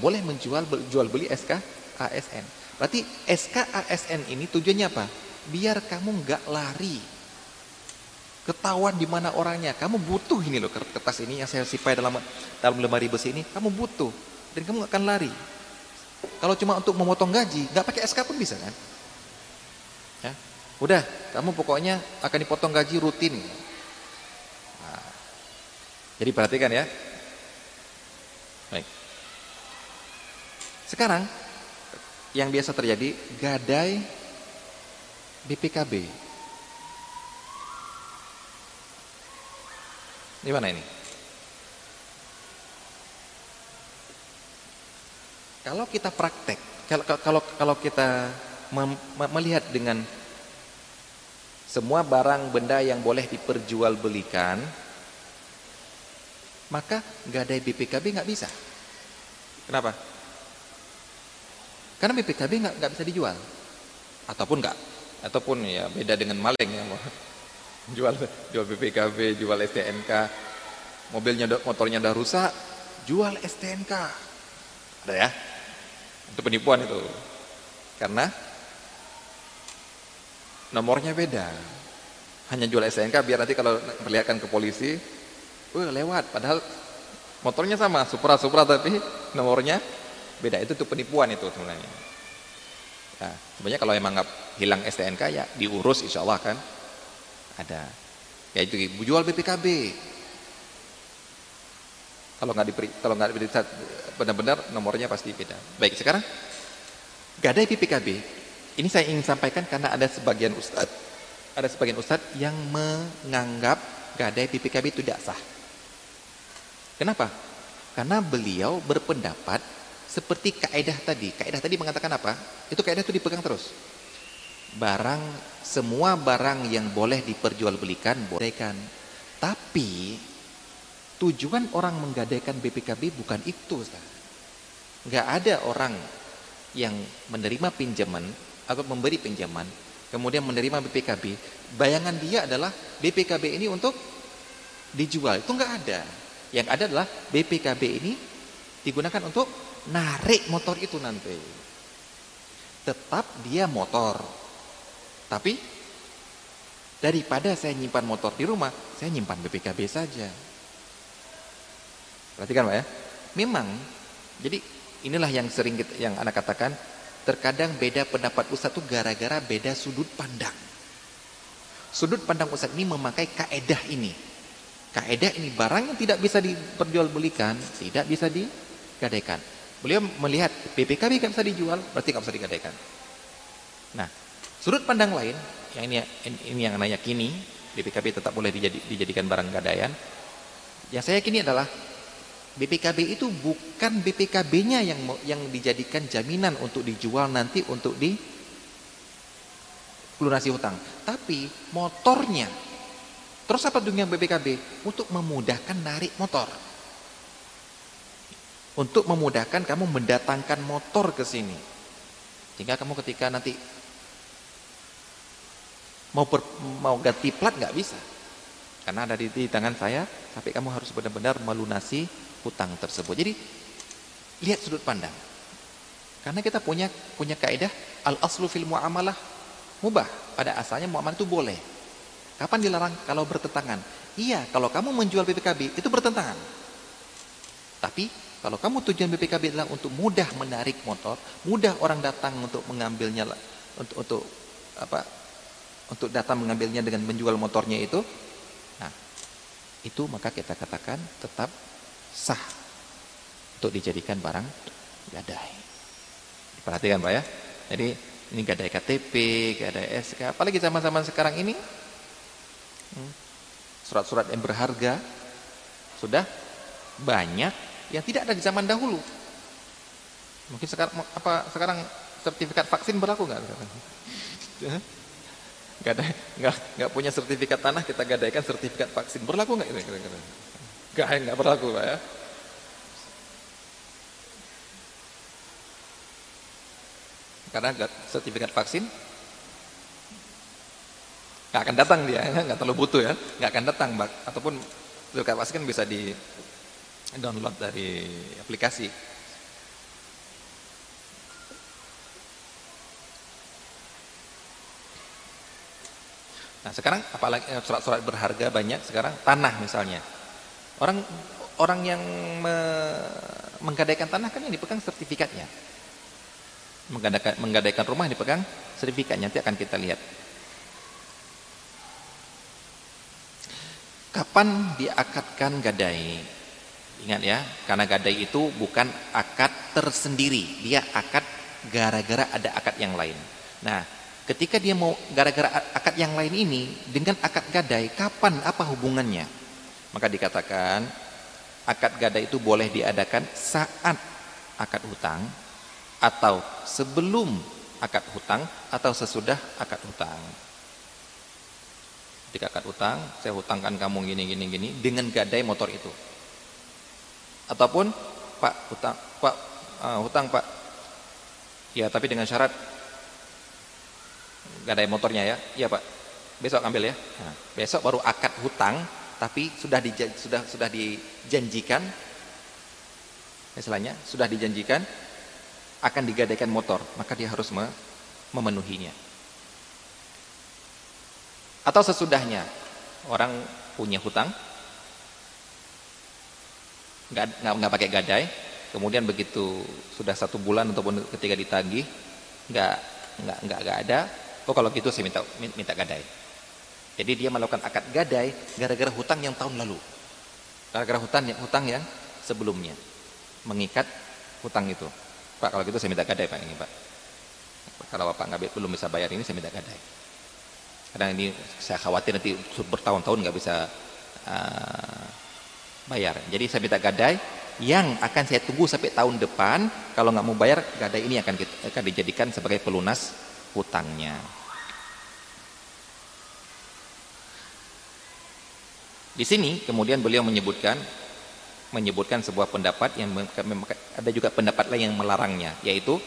boleh menjual jual beli SK ASN berarti SK ASN ini tujuannya apa? Biar kamu nggak lari. Ketahuan di mana orangnya. Kamu butuh ini loh kertas ini yang saya sipai dalam dalam lemari besi ini. Kamu butuh dan kamu gak akan lari. Kalau cuma untuk memotong gaji, nggak pakai SK pun bisa kan? Ya, udah, kamu pokoknya akan dipotong gaji rutin. Nah, jadi perhatikan ya. Baik. Sekarang yang biasa terjadi gadai BPKB. Di mana ini? Kalau kita praktek, kalau kalau kalau kita melihat dengan semua barang benda yang boleh diperjualbelikan, maka ada BPKB nggak bisa. Kenapa? Karena BPKB nggak nggak bisa dijual, ataupun nggak, ataupun ya beda dengan maling ya (laughs) jual jual BPKB, jual STNK, mobilnya motornya udah rusak, jual STNK, ada ya? Itu penipuan itu. Karena nomornya beda. Hanya jual SNK biar nanti kalau perlihatkan ke polisi, wah lewat. Padahal motornya sama, Supra Supra tapi nomornya beda. Itu tuh penipuan itu sebenarnya. Nah, sebenarnya kalau emang nggak hilang STNK ya diurus insya Allah kan ada. Ya itu jual BPKB. Kalau nggak diberi, kalau nggak diberi benar-benar nomornya pasti beda. Baik, sekarang gadai PPKB ini saya ingin sampaikan karena ada sebagian ustadz, ada sebagian ustadz yang menganggap gadai PPKB itu tidak sah. Kenapa? Karena beliau berpendapat seperti kaidah tadi. Kaidah tadi mengatakan apa? Itu kaidah itu dipegang terus. Barang semua barang yang boleh diperjualbelikan bolehkan. Tapi tujuan orang menggadaikan BPKB bukan itu. Enggak ada orang yang menerima pinjaman atau memberi pinjaman kemudian menerima BPKB, bayangan dia adalah BPKB ini untuk dijual. Itu enggak ada. Yang ada adalah BPKB ini digunakan untuk narik motor itu nanti. Tetap dia motor. Tapi daripada saya nyimpan motor di rumah, saya nyimpan BPKB saja. Perhatikan Pak ya. Memang jadi inilah yang sering kita, yang anak katakan terkadang beda pendapat Ustaz itu gara-gara beda sudut pandang. Sudut pandang Ustaz ini memakai kaedah ini. Kaedah ini barang yang tidak bisa diperjualbelikan, tidak bisa digadaikan. Beliau melihat BPKB tidak bisa dijual, berarti tidak bisa digadaikan. Nah, sudut pandang lain, yang ini, ini yang nanya kini, BPKB tetap boleh dijadikan barang gadaian. Yang saya yakini adalah BPKB itu bukan BPKB-nya yang yang dijadikan jaminan untuk dijual nanti untuk di lunasi hutang, tapi motornya. Terus apa dunia BPKB? Untuk memudahkan narik motor. Untuk memudahkan kamu mendatangkan motor ke sini. Sehingga kamu ketika nanti mau per, mau ganti plat nggak bisa. Karena ada di, di tangan saya, tapi kamu harus benar-benar melunasi hutang tersebut. Jadi lihat sudut pandang. Karena kita punya punya kaidah al aslu fil muamalah mubah. Pada asalnya muamalah itu boleh. Kapan dilarang? Kalau bertentangan. Iya, kalau kamu menjual BPKB itu bertentangan. Tapi kalau kamu tujuan BPKB adalah untuk mudah menarik motor, mudah orang datang untuk mengambilnya untuk untuk apa? Untuk datang mengambilnya dengan menjual motornya itu. Nah, itu maka kita katakan tetap sah untuk dijadikan barang gadai. Perhatikan Pak ya. Jadi ini gadai KTP, gadai SK, apalagi zaman-zaman sekarang ini hmm, surat-surat yang berharga sudah banyak yang tidak ada di zaman dahulu. Mungkin sekarang apa sekarang sertifikat vaksin berlaku nggak? (laughs) Gak ada, nggak nggak punya sertifikat tanah kita gadaikan sertifikat vaksin berlaku nggak? Enggak, enggak berlaku Pak ya. Karena sertifikat vaksin nggak akan datang dia, nggak terlalu butuh ya, nggak akan datang, Mbak. Ataupun sertifikat vaksin bisa di download dari aplikasi. Nah sekarang apalagi eh, surat-surat berharga banyak sekarang tanah misalnya Orang orang yang me, menggadaikan tanah kan yang dipegang sertifikatnya. Menggadaikan, menggadaikan rumah dipegang sertifikatnya nanti akan kita lihat. Kapan diakatkan gadai? Ingat ya, karena gadai itu bukan akad tersendiri, dia akad gara-gara ada akad yang lain. Nah, ketika dia mau gara-gara akad yang lain ini dengan akad gadai, kapan apa hubungannya? Maka dikatakan akad gada itu boleh diadakan saat akad hutang atau sebelum akad hutang atau sesudah akad hutang. Ketika akad hutang, saya hutangkan kamu gini gini gini dengan gadai motor itu. Ataupun Pak hutang Pak uh, hutang Pak. Ya, tapi dengan syarat gadai motornya ya. Iya, Pak. Besok ambil ya. Nah, besok baru akad hutang tapi sudah di, sudah sudah dijanjikan misalnya sudah dijanjikan akan digadaikan motor maka dia harus memenuhinya. Atau sesudahnya orang punya hutang nggak nggak pakai gadai kemudian begitu sudah satu bulan ataupun ketika ditagih nggak nggak nggak nggak ada oh kalau gitu saya minta minta gadai jadi dia melakukan akad gadai gara-gara hutang yang tahun lalu. Gara-gara hutang yang hutang yang sebelumnya mengikat hutang itu. Pak kalau gitu saya minta gadai Pak ini Pak. Kalau Bapak nggak belum bisa bayar ini saya minta gadai. Karena ini saya khawatir nanti bertahun-tahun nggak bisa uh, bayar. Jadi saya minta gadai yang akan saya tunggu sampai tahun depan. Kalau nggak mau bayar, gadai ini akan, akan dijadikan sebagai pelunas hutangnya. Di sini kemudian beliau menyebutkan menyebutkan sebuah pendapat yang ada juga pendapat lain yang melarangnya yaitu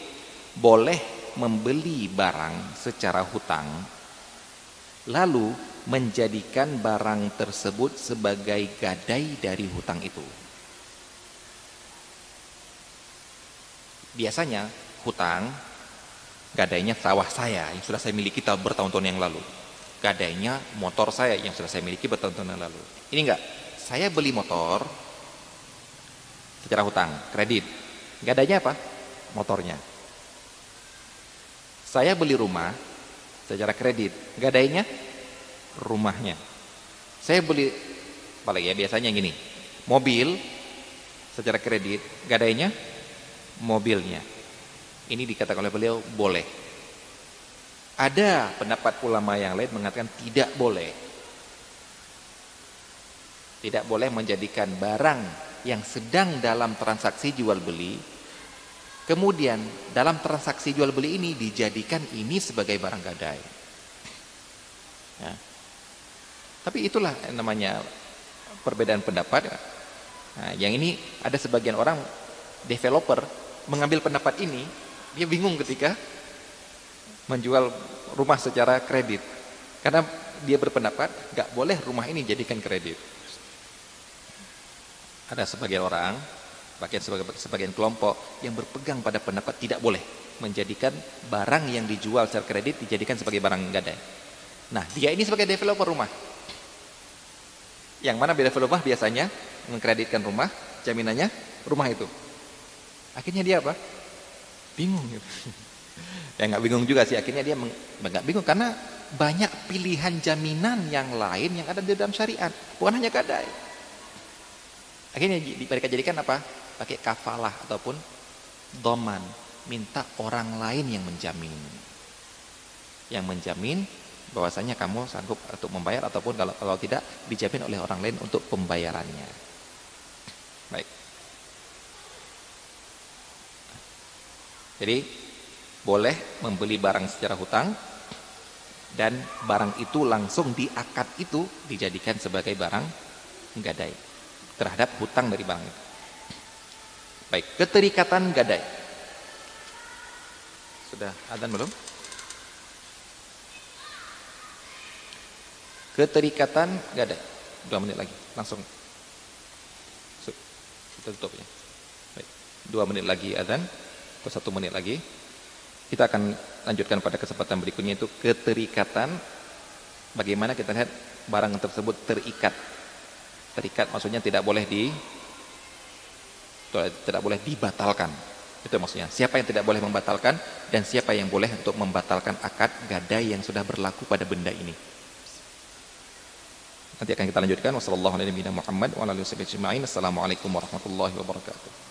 boleh membeli barang secara hutang lalu menjadikan barang tersebut sebagai gadai dari hutang itu. Biasanya hutang gadainya sawah saya yang sudah saya miliki tahun bertahun-tahun yang lalu. Gadainya motor saya yang sudah saya miliki bertahun-tahun yang lalu. Ini enggak, saya beli motor secara hutang, kredit. Gadainya apa? Motornya. Saya beli rumah secara kredit. Gadainya rumahnya. Saya beli apalagi ya biasanya gini. Mobil secara kredit, gadainya mobilnya. Ini dikatakan oleh beliau boleh. Ada pendapat ulama yang lain mengatakan tidak boleh. Tidak boleh menjadikan barang yang sedang dalam transaksi jual beli kemudian dalam transaksi jual beli ini dijadikan ini sebagai barang gadai. Ya. Tapi itulah namanya perbedaan pendapat. Nah, yang ini ada sebagian orang developer mengambil pendapat ini, dia bingung ketika menjual rumah secara kredit. Karena dia berpendapat nggak boleh rumah ini jadikan kredit. Ada sebagian orang, bagian sebagian, sebagian kelompok yang berpegang pada pendapat tidak boleh menjadikan barang yang dijual secara kredit dijadikan sebagai barang gadai. Nah, dia ini sebagai developer rumah. Yang mana developer biasanya mengkreditkan rumah, jaminannya rumah itu. Akhirnya dia apa? Bingung gitu. (laughs) ya nggak bingung juga sih, akhirnya dia nggak bingung karena banyak pilihan jaminan yang lain yang ada di dalam syariat, bukan hanya gadai. Akhirnya mereka jadikan apa? Pakai kafalah ataupun doman, minta orang lain yang menjamin. Yang menjamin bahwasanya kamu sanggup untuk membayar ataupun kalau kalau tidak dijamin oleh orang lain untuk pembayarannya. Baik. Jadi boleh membeli barang secara hutang dan barang itu langsung diakad itu dijadikan sebagai barang gadai terhadap hutang dari barang itu. Baik, keterikatan gadai. Sudah adzan belum? Keterikatan gadai. Dua menit lagi, langsung. Kita tutup ya. Baik. Dua menit lagi adzan atau satu menit lagi. Kita akan lanjutkan pada kesempatan berikutnya itu keterikatan. Bagaimana kita lihat barang tersebut terikat. Terikat maksudnya tidak boleh di tidak boleh dibatalkan. Itu maksudnya. Siapa yang tidak boleh membatalkan dan siapa yang boleh untuk membatalkan akad gadai yang sudah berlaku pada benda ini. Nanti akan kita lanjutkan. Wassalamualaikum warahmatullahi wabarakatuh.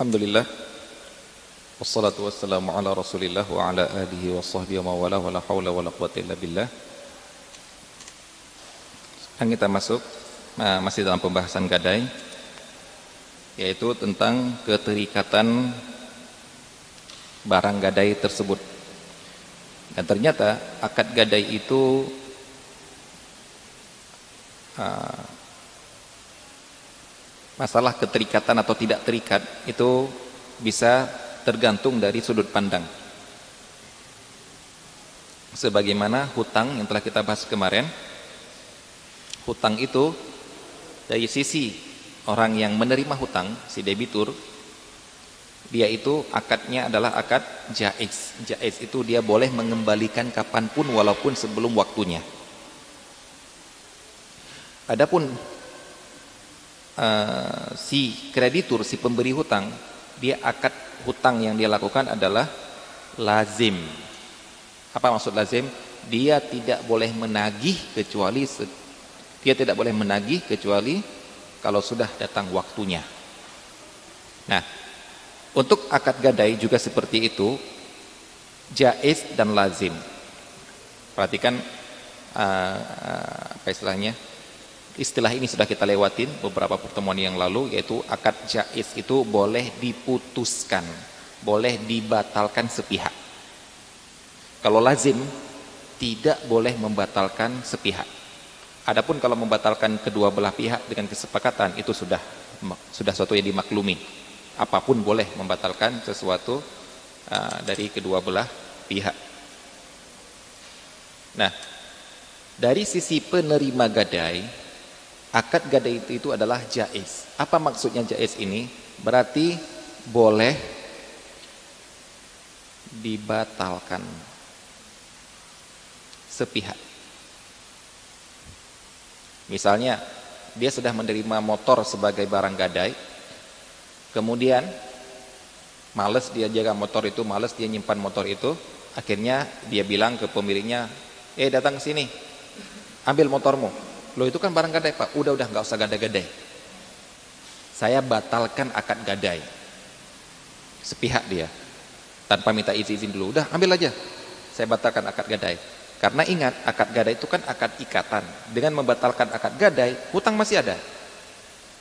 Alhamdulillah. Wassalatu wassalamu ala rasulillah wa ala alihi wa sahbihi wa mawala wa la hawla wa la illa billah. Sekarang kita masuk masih dalam pembahasan gadai yaitu tentang keterikatan barang gadai tersebut. Dan ternyata akad gadai itu uh, masalah keterikatan atau tidak terikat itu bisa tergantung dari sudut pandang. Sebagaimana hutang yang telah kita bahas kemarin, hutang itu dari sisi orang yang menerima hutang, si debitur, dia itu akadnya adalah akad jaiz. Jaiz itu dia boleh mengembalikan kapan pun walaupun sebelum waktunya. Adapun uh, si kreditur, si pemberi hutang, dia akad hutang yang dia lakukan adalah lazim. Apa maksud lazim? Dia tidak boleh menagih kecuali dia tidak boleh menagih kecuali kalau sudah datang waktunya. Nah, untuk akad gadai juga seperti itu, jaiz dan lazim. Perhatikan uh, uh, apa istilahnya? Istilah ini sudah kita lewatin beberapa pertemuan yang lalu yaitu akad jaiz itu boleh diputuskan, boleh dibatalkan sepihak. Kalau lazim tidak boleh membatalkan sepihak. Adapun kalau membatalkan kedua belah pihak dengan kesepakatan itu sudah sudah sesuatu yang dimaklumi. Apa pun boleh membatalkan sesuatu uh, dari kedua belah pihak. Nah, dari sisi penerima gadai akad gadai itu, itu adalah jais. Apa maksudnya jais ini? Berarti boleh dibatalkan sepihak. Misalnya dia sudah menerima motor sebagai barang gadai, kemudian males dia jaga motor itu, males dia nyimpan motor itu, akhirnya dia bilang ke pemiliknya, eh datang ke sini, ambil motormu. Loh itu kan barang gadai pak, udah udah nggak usah gadai-gadai. Saya batalkan akad gadai. Sepihak dia, tanpa minta izin-izin dulu. Udah ambil aja, saya batalkan akad gadai. Karena ingat akad gadai itu kan akad ikatan. Dengan membatalkan akad gadai, hutang masih ada.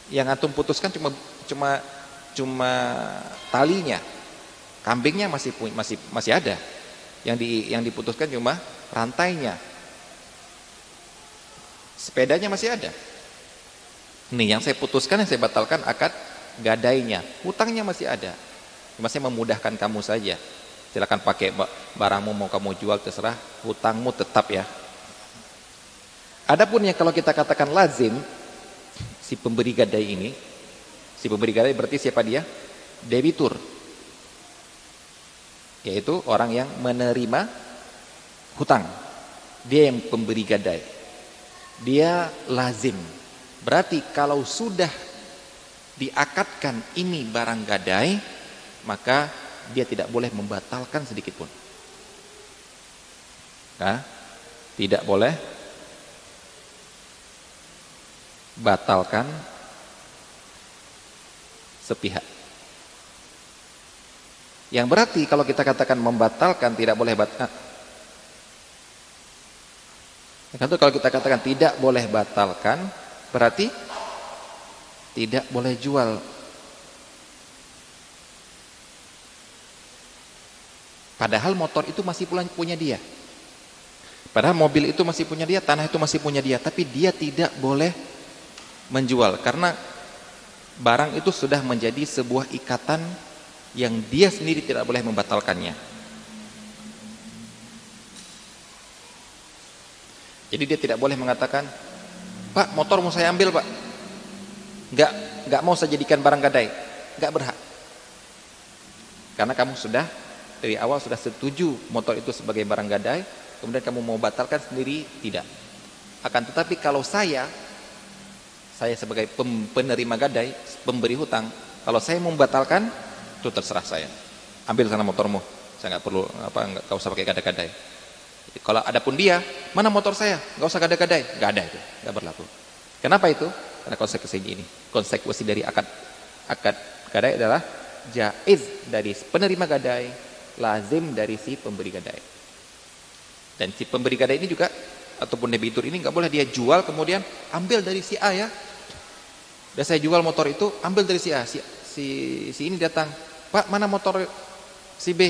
Yang antum putuskan cuma cuma cuma talinya, kambingnya masih masih masih ada. Yang di yang diputuskan cuma rantainya, Sepedanya masih ada. Nih yang saya putuskan, yang saya batalkan akad gadainya. Hutangnya masih ada. Masih memudahkan kamu saja. Silakan pakai barangmu mau kamu jual terserah, hutangmu tetap ya. Adapun yang kalau kita katakan lazim si pemberi gadai ini, si pemberi gadai berarti siapa dia? Debitur. Yaitu orang yang menerima hutang. Dia yang pemberi gadai dia lazim. Berarti kalau sudah diakatkan ini barang gadai, maka dia tidak boleh membatalkan sedikit pun. Nah, tidak boleh batalkan sepihak. Yang berarti kalau kita katakan membatalkan tidak boleh batal, itu kalau kita katakan tidak boleh batalkan, berarti tidak boleh jual. Padahal motor itu masih punya dia. Padahal mobil itu masih punya dia, tanah itu masih punya dia, tapi dia tidak boleh menjual karena barang itu sudah menjadi sebuah ikatan yang dia sendiri tidak boleh membatalkannya. Jadi dia tidak boleh mengatakan, Pak motor mau saya ambil pak. Enggak, enggak mau saya jadikan barang gadai. Enggak berhak. Karena kamu sudah dari awal sudah setuju motor itu sebagai barang gadai, kemudian kamu mau batalkan sendiri, tidak. Akan tetapi kalau saya, saya sebagai penerima gadai, pemberi hutang, kalau saya mau membatalkan, itu terserah saya. Ambil sana motormu, saya nggak perlu apa nggak usah pakai gadai-gadai. Kalau ada pun dia, mana motor saya? Gak usah gadai-gadai. Gak ada itu, gak berlaku. Kenapa itu? Karena konsekuensi ini. Konsekuensi dari akad akad gadai adalah jaiz dari penerima gadai, lazim dari si pemberi gadai. Dan si pemberi gadai ini juga ataupun debitur ini nggak boleh dia jual kemudian ambil dari si A ya. Dan saya jual motor itu ambil dari si A. Si, si, si ini datang, Pak mana motor si B?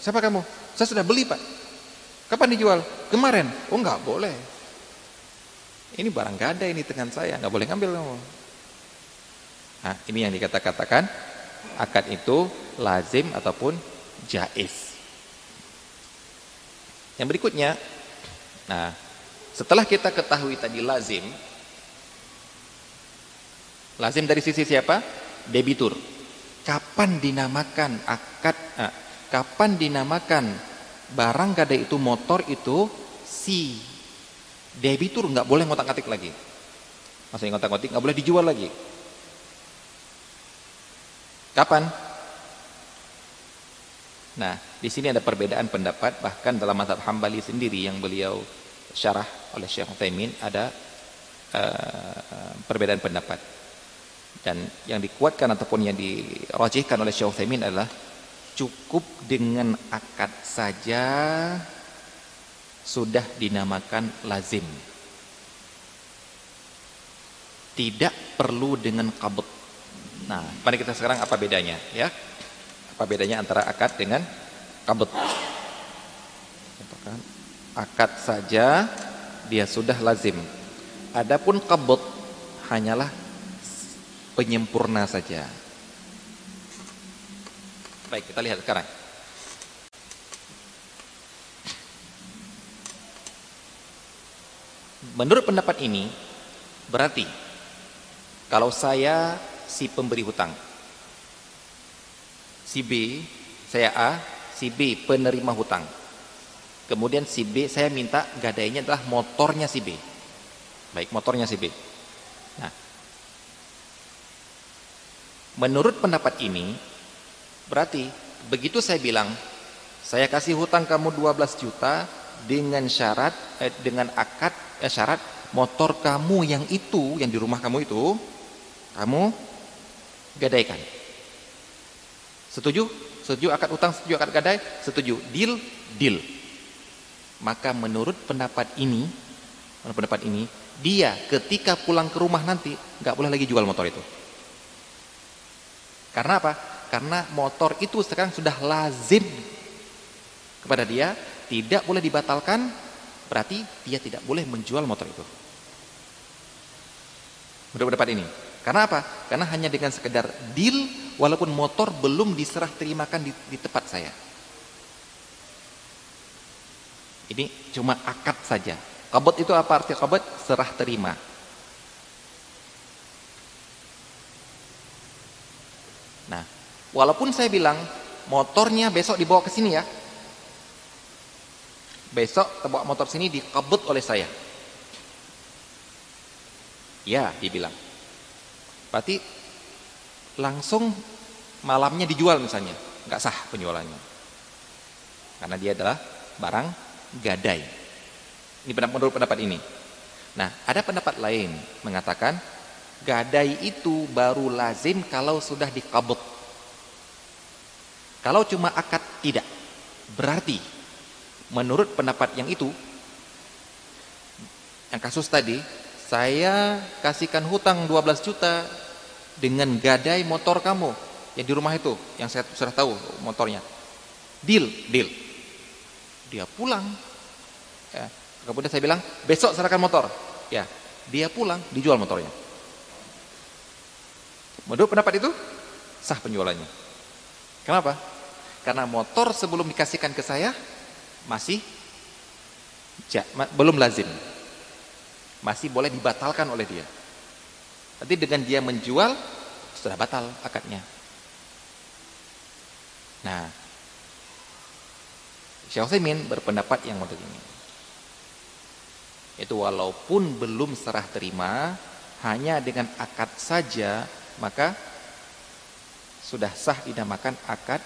Siapa kamu? Saya sudah beli pak. Kapan dijual? Kemarin. Oh nggak boleh. Ini barang gada ini dengan saya, nggak boleh ngambil kamu. Nah, ini yang dikata-katakan akad itu lazim ataupun jaiz. Yang berikutnya, nah setelah kita ketahui tadi lazim, lazim dari sisi siapa? Debitur. Kapan dinamakan akad? Nah, kapan dinamakan barang gadai itu motor itu si debitur nggak boleh ngotak-ngatik lagi. Maksudnya ngotak-ngatik nggak boleh dijual lagi. Kapan? Nah, di sini ada perbedaan pendapat bahkan dalam mazhab Hambali sendiri yang beliau syarah oleh Syekh Utsaimin ada uh, perbedaan pendapat. Dan yang dikuatkan ataupun yang dirajihkan oleh Syekh Utsaimin adalah cukup dengan akad saja sudah dinamakan lazim. Tidak perlu dengan kabut Nah, mari kita sekarang apa bedanya ya? Apa bedanya antara akad dengan kabut? Akad saja dia sudah lazim. Adapun kabut hanyalah penyempurna saja. Baik, kita lihat sekarang. Menurut pendapat ini berarti kalau saya si pemberi hutang. Si B, saya A, si B penerima hutang. Kemudian si B saya minta gadainya adalah motornya si B. Baik, motornya si B. Nah, menurut pendapat ini berarti begitu saya bilang saya kasih hutang kamu 12 juta dengan syarat eh, dengan akad eh, syarat motor kamu yang itu yang di rumah kamu itu kamu gadaikan. Setuju? Setuju akad utang, setuju akad gadai? Setuju. Deal? Deal. Maka menurut pendapat ini, menurut pendapat ini, dia ketika pulang ke rumah nanti nggak boleh lagi jual motor itu. Karena apa? Karena motor itu sekarang sudah lazim kepada dia, tidak boleh dibatalkan, berarti dia tidak boleh menjual motor itu. Menurut pendapat ini. Karena apa? Karena hanya dengan sekedar deal walaupun motor belum diserah terimakan di, di tempat saya. Ini cuma akad saja. Kabut itu apa arti kabut? Serah terima. Nah, walaupun saya bilang motornya besok dibawa ke sini ya. Besok bawa motor sini dikabut oleh saya. Ya, dibilang. Berarti langsung malamnya dijual misalnya, nggak sah penjualannya. Karena dia adalah barang gadai. Ini menurut pendapat ini. Nah, ada pendapat lain mengatakan gadai itu baru lazim kalau sudah dikabut. Kalau cuma akad tidak. Berarti menurut pendapat yang itu yang kasus tadi saya kasihkan hutang 12 juta dengan gadai motor kamu yang di rumah itu yang saya sudah tahu motornya. Deal deal. Dia pulang. Ya. kemudian saya bilang besok serahkan motor. Ya dia pulang dijual motornya. Menurut pendapat itu sah penjualannya. Kenapa karena motor sebelum dikasihkan ke saya masih belum lazim masih boleh dibatalkan oleh dia Nanti dengan dia menjual sudah batal akadnya. Nah, Syekh Utsaimin berpendapat yang model ini. Itu walaupun belum serah terima, hanya dengan akad saja, maka sudah sah dinamakan akad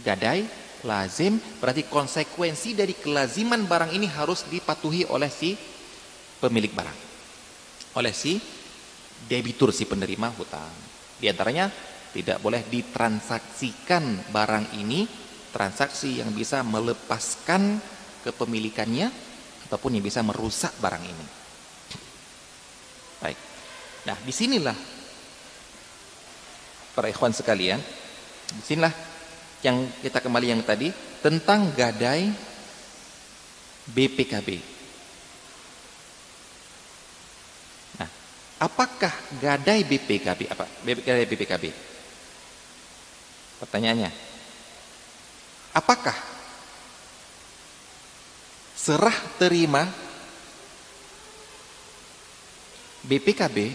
gadai lazim berarti konsekuensi dari kelaziman barang ini harus dipatuhi oleh si pemilik barang oleh si debitur si penerima hutang. Di antaranya tidak boleh ditransaksikan barang ini transaksi yang bisa melepaskan kepemilikannya ataupun yang bisa merusak barang ini. Baik. Nah, di sinilah para ikhwan sekalian, di sinilah yang kita kembali yang tadi tentang gadai BPKB. Apakah gadai BPKB apa? Gadai BPKB. Pertanyaannya. Apakah serah terima BPKB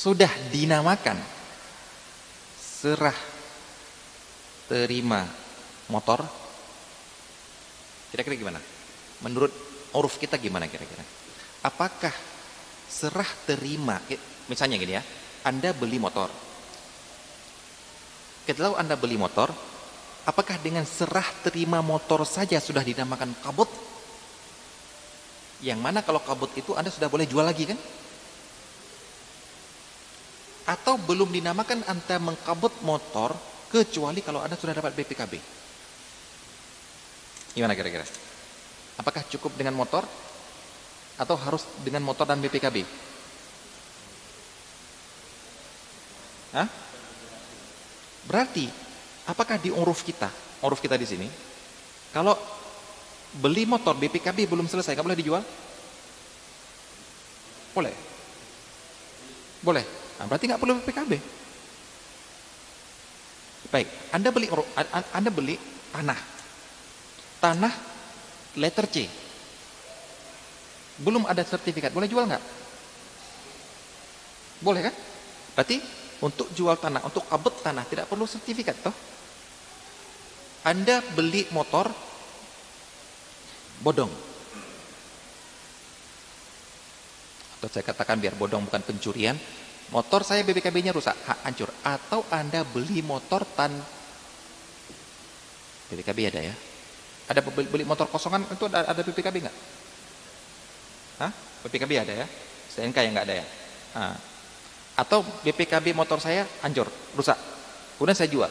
sudah dinamakan serah terima motor Kira-kira gimana? Menurut uruf kita gimana kira-kira? Apakah serah terima, misalnya gini ya, Anda beli motor. Ketika Anda beli motor, apakah dengan serah terima motor saja sudah dinamakan kabut? Yang mana kalau kabut itu Anda sudah boleh jual lagi kan? Atau belum dinamakan Anda mengkabut motor kecuali kalau Anda sudah dapat BPKB? Gimana kira-kira? Apakah cukup dengan motor atau harus dengan motor dan BPKB? Hah? Berarti apakah di uruf kita, uruf kita di sini, kalau beli motor BPKB belum selesai, nggak boleh dijual? Boleh. Boleh. Nah, berarti nggak perlu BPKB. Baik, Anda beli Anda beli tanah tanah letter C. Belum ada sertifikat, boleh jual nggak? Boleh kan? Berarti untuk jual tanah, untuk kabut tanah tidak perlu sertifikat toh. Anda beli motor bodong. Atau saya katakan biar bodong bukan pencurian, motor saya BBKB-nya rusak, hancur. Atau Anda beli motor tan BBKB ada ya, ada beli motor kosongan itu ada, ada BPKB nggak? Hah? BPKB ada ya? STNK yang nggak ada ya? Nah. Atau BPKB motor saya hancur, rusak. Kemudian saya jual.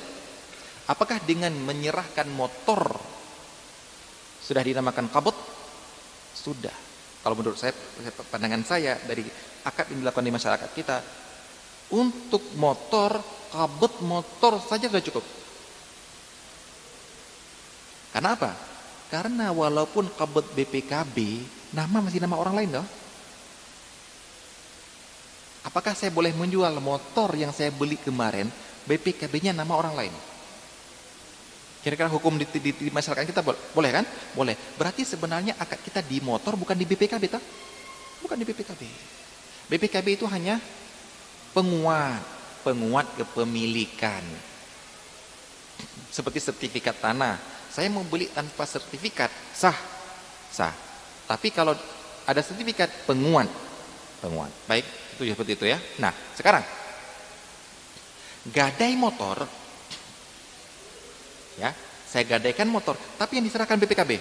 Apakah dengan menyerahkan motor sudah dinamakan kabut? Sudah. Kalau menurut saya, pandangan saya dari akad yang dilakukan di masyarakat kita, untuk motor, kabut motor saja sudah cukup. Karena apa? Karena walaupun kabut BPKB, nama masih nama orang lain loh. Apakah saya boleh menjual motor yang saya beli kemarin, BPKB-nya nama orang lain? Kira-kira hukum di, di, di masyarakat kita boleh, boleh kan? Boleh. Berarti sebenarnya akad kita di motor bukan di BPKB toh? Bukan di BPKB. BPKB itu hanya penguat, penguat kepemilikan. Seperti sertifikat tanah, saya mau beli tanpa sertifikat, sah. Sah. Tapi kalau ada sertifikat penguat, penguat. Baik, itu seperti itu ya. Nah, sekarang gadai motor ya, saya gadaikan motor, tapi yang diserahkan BPKB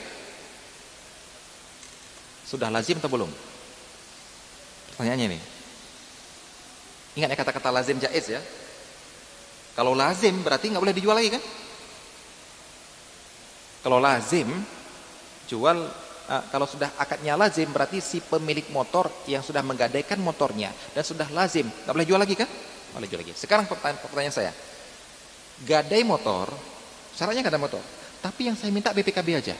sudah lazim atau belum? Pertanyaannya nih. Ingat ya kata-kata lazim jaiz ya. Kalau lazim berarti nggak boleh dijual lagi kan? Kalau lazim jual uh, kalau sudah akadnya lazim berarti si pemilik motor yang sudah menggadaikan motornya dan sudah lazim nggak boleh jual lagi kan? Boleh jual lagi. Sekarang pertanyaan, pertanyaan saya, gadai motor, syaratnya gadai motor, tapi yang saya minta BPKB aja.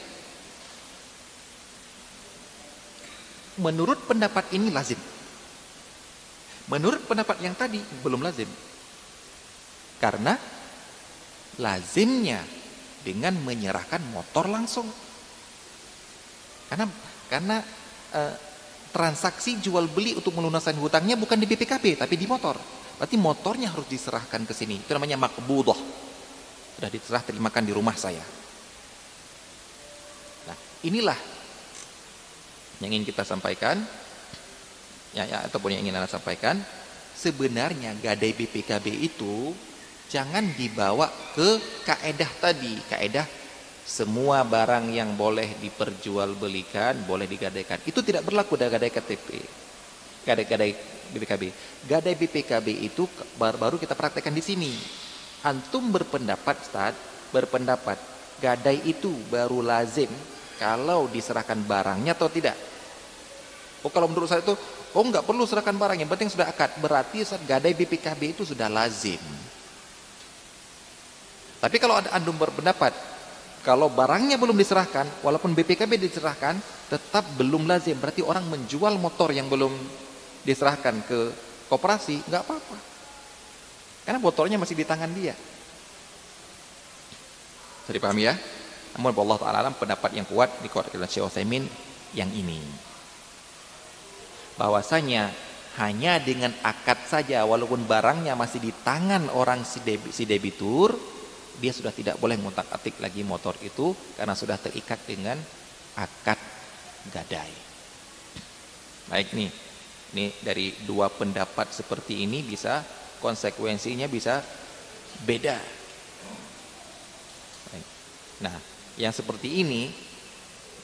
Menurut pendapat ini lazim. Menurut pendapat yang tadi belum lazim. Karena lazimnya dengan menyerahkan motor langsung. Karena karena e, transaksi jual beli untuk melunaskan hutangnya bukan di BPKB tapi di motor. Berarti motornya harus diserahkan ke sini. Itu namanya makbudah. Sudah diserah terimakan di rumah saya. Nah, inilah yang ingin kita sampaikan. Ya, ya ataupun yang ingin Anda sampaikan, sebenarnya gadai BPKB itu jangan dibawa ke kaedah tadi, kaedah semua barang yang boleh diperjualbelikan boleh digadaikan. Itu tidak berlaku dari gadai KTP gadai-gadai BPKB gadai BPKB itu baru kita praktekkan di sini. Antum berpendapat Ustaz berpendapat gadai itu baru lazim kalau diserahkan barangnya atau tidak? Oh kalau menurut saya itu oh nggak perlu serahkan barang yang penting sudah akad berarti saat gadai BPKB itu sudah lazim tapi kalau ada antum berpendapat kalau barangnya belum diserahkan, walaupun BPKB diserahkan, tetap belum lazim. Berarti orang menjual motor yang belum diserahkan ke koperasi, nggak apa-apa. Karena motornya masih di tangan dia. Bisa dipahami ya? Namun Allah Ta'ala pendapat yang kuat dikuatkan oleh Syekh yang ini. Bahwasanya hanya dengan akad saja walaupun barangnya masih di tangan orang si, debitur dia sudah tidak boleh ngotak atik lagi motor itu karena sudah terikat dengan akad gadai. Baik nih, nih dari dua pendapat seperti ini bisa konsekuensinya bisa beda. Nah, yang seperti ini,